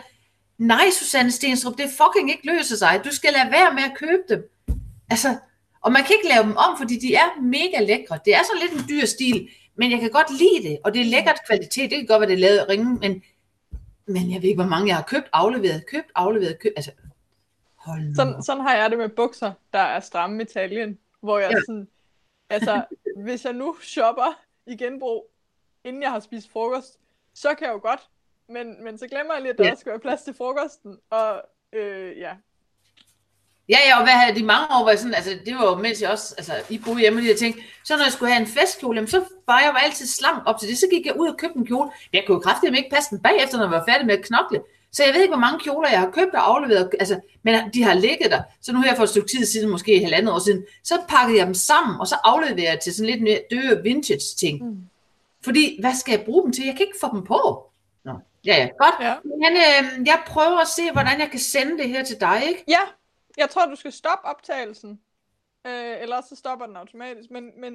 nej, Susanne Stenstrup, det fucking ikke løser sig. Du skal lade være med at købe dem. Altså, og man kan ikke lave dem om, fordi de er mega lækre. Det er sådan lidt en dyr stil, men jeg kan godt lide det, og det er lækkert kvalitet. Det kan godt være, det er lavet ringe, men, men jeg ved ikke, hvor mange jeg har købt, afleveret, købt, afleveret, købt. Altså, hold nu. Sådan, sådan har jeg det med bukser, der er stramme i taljen, hvor jeg Ja. sådan, altså, hvis jeg nu shopper i genbrug, inden jeg har spist frokost, så kan jeg jo godt, men, men så glemmer jeg lige, at der Ja. også skal være plads til frokosten, og øh, ja, Ja, ja, og hvad havde de mange år, jeg sådan, altså det var jo, mens jeg også, altså I boede hjemme, og ting, så når jeg skulle have en festkjole, jamen, så var jeg jo altid slank op til det, så gik jeg ud og købte en kjole. Jeg kunne jo kraftigt ikke passe den bagefter, når jeg var færdig med at knokle. Så jeg ved ikke, hvor mange kjoler jeg har købt og afleveret, altså, men de har ligget der. Så nu her for et stykke tid siden, måske et halvandet år siden, så pakkede jeg dem sammen, og så afleverede jeg til sådan lidt mere døde vintage ting. Mm. Fordi, hvad skal jeg bruge dem til? Jeg kan ikke få dem på. Nå, Ja, ja. Godt. Ja. Men øh, jeg prøver at se, hvordan jeg kan sende det her til dig, ikke? Ja, jeg tror, du skal stoppe optagelsen. Øh, eller så stopper den automatisk. Men, men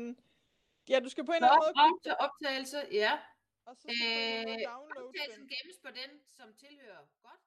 ja, du skal på en eller anden måde Op til optagelse, ja. og så skal du Øh, downloade optagelsen den. gemmes på den, som tilhører. Godt.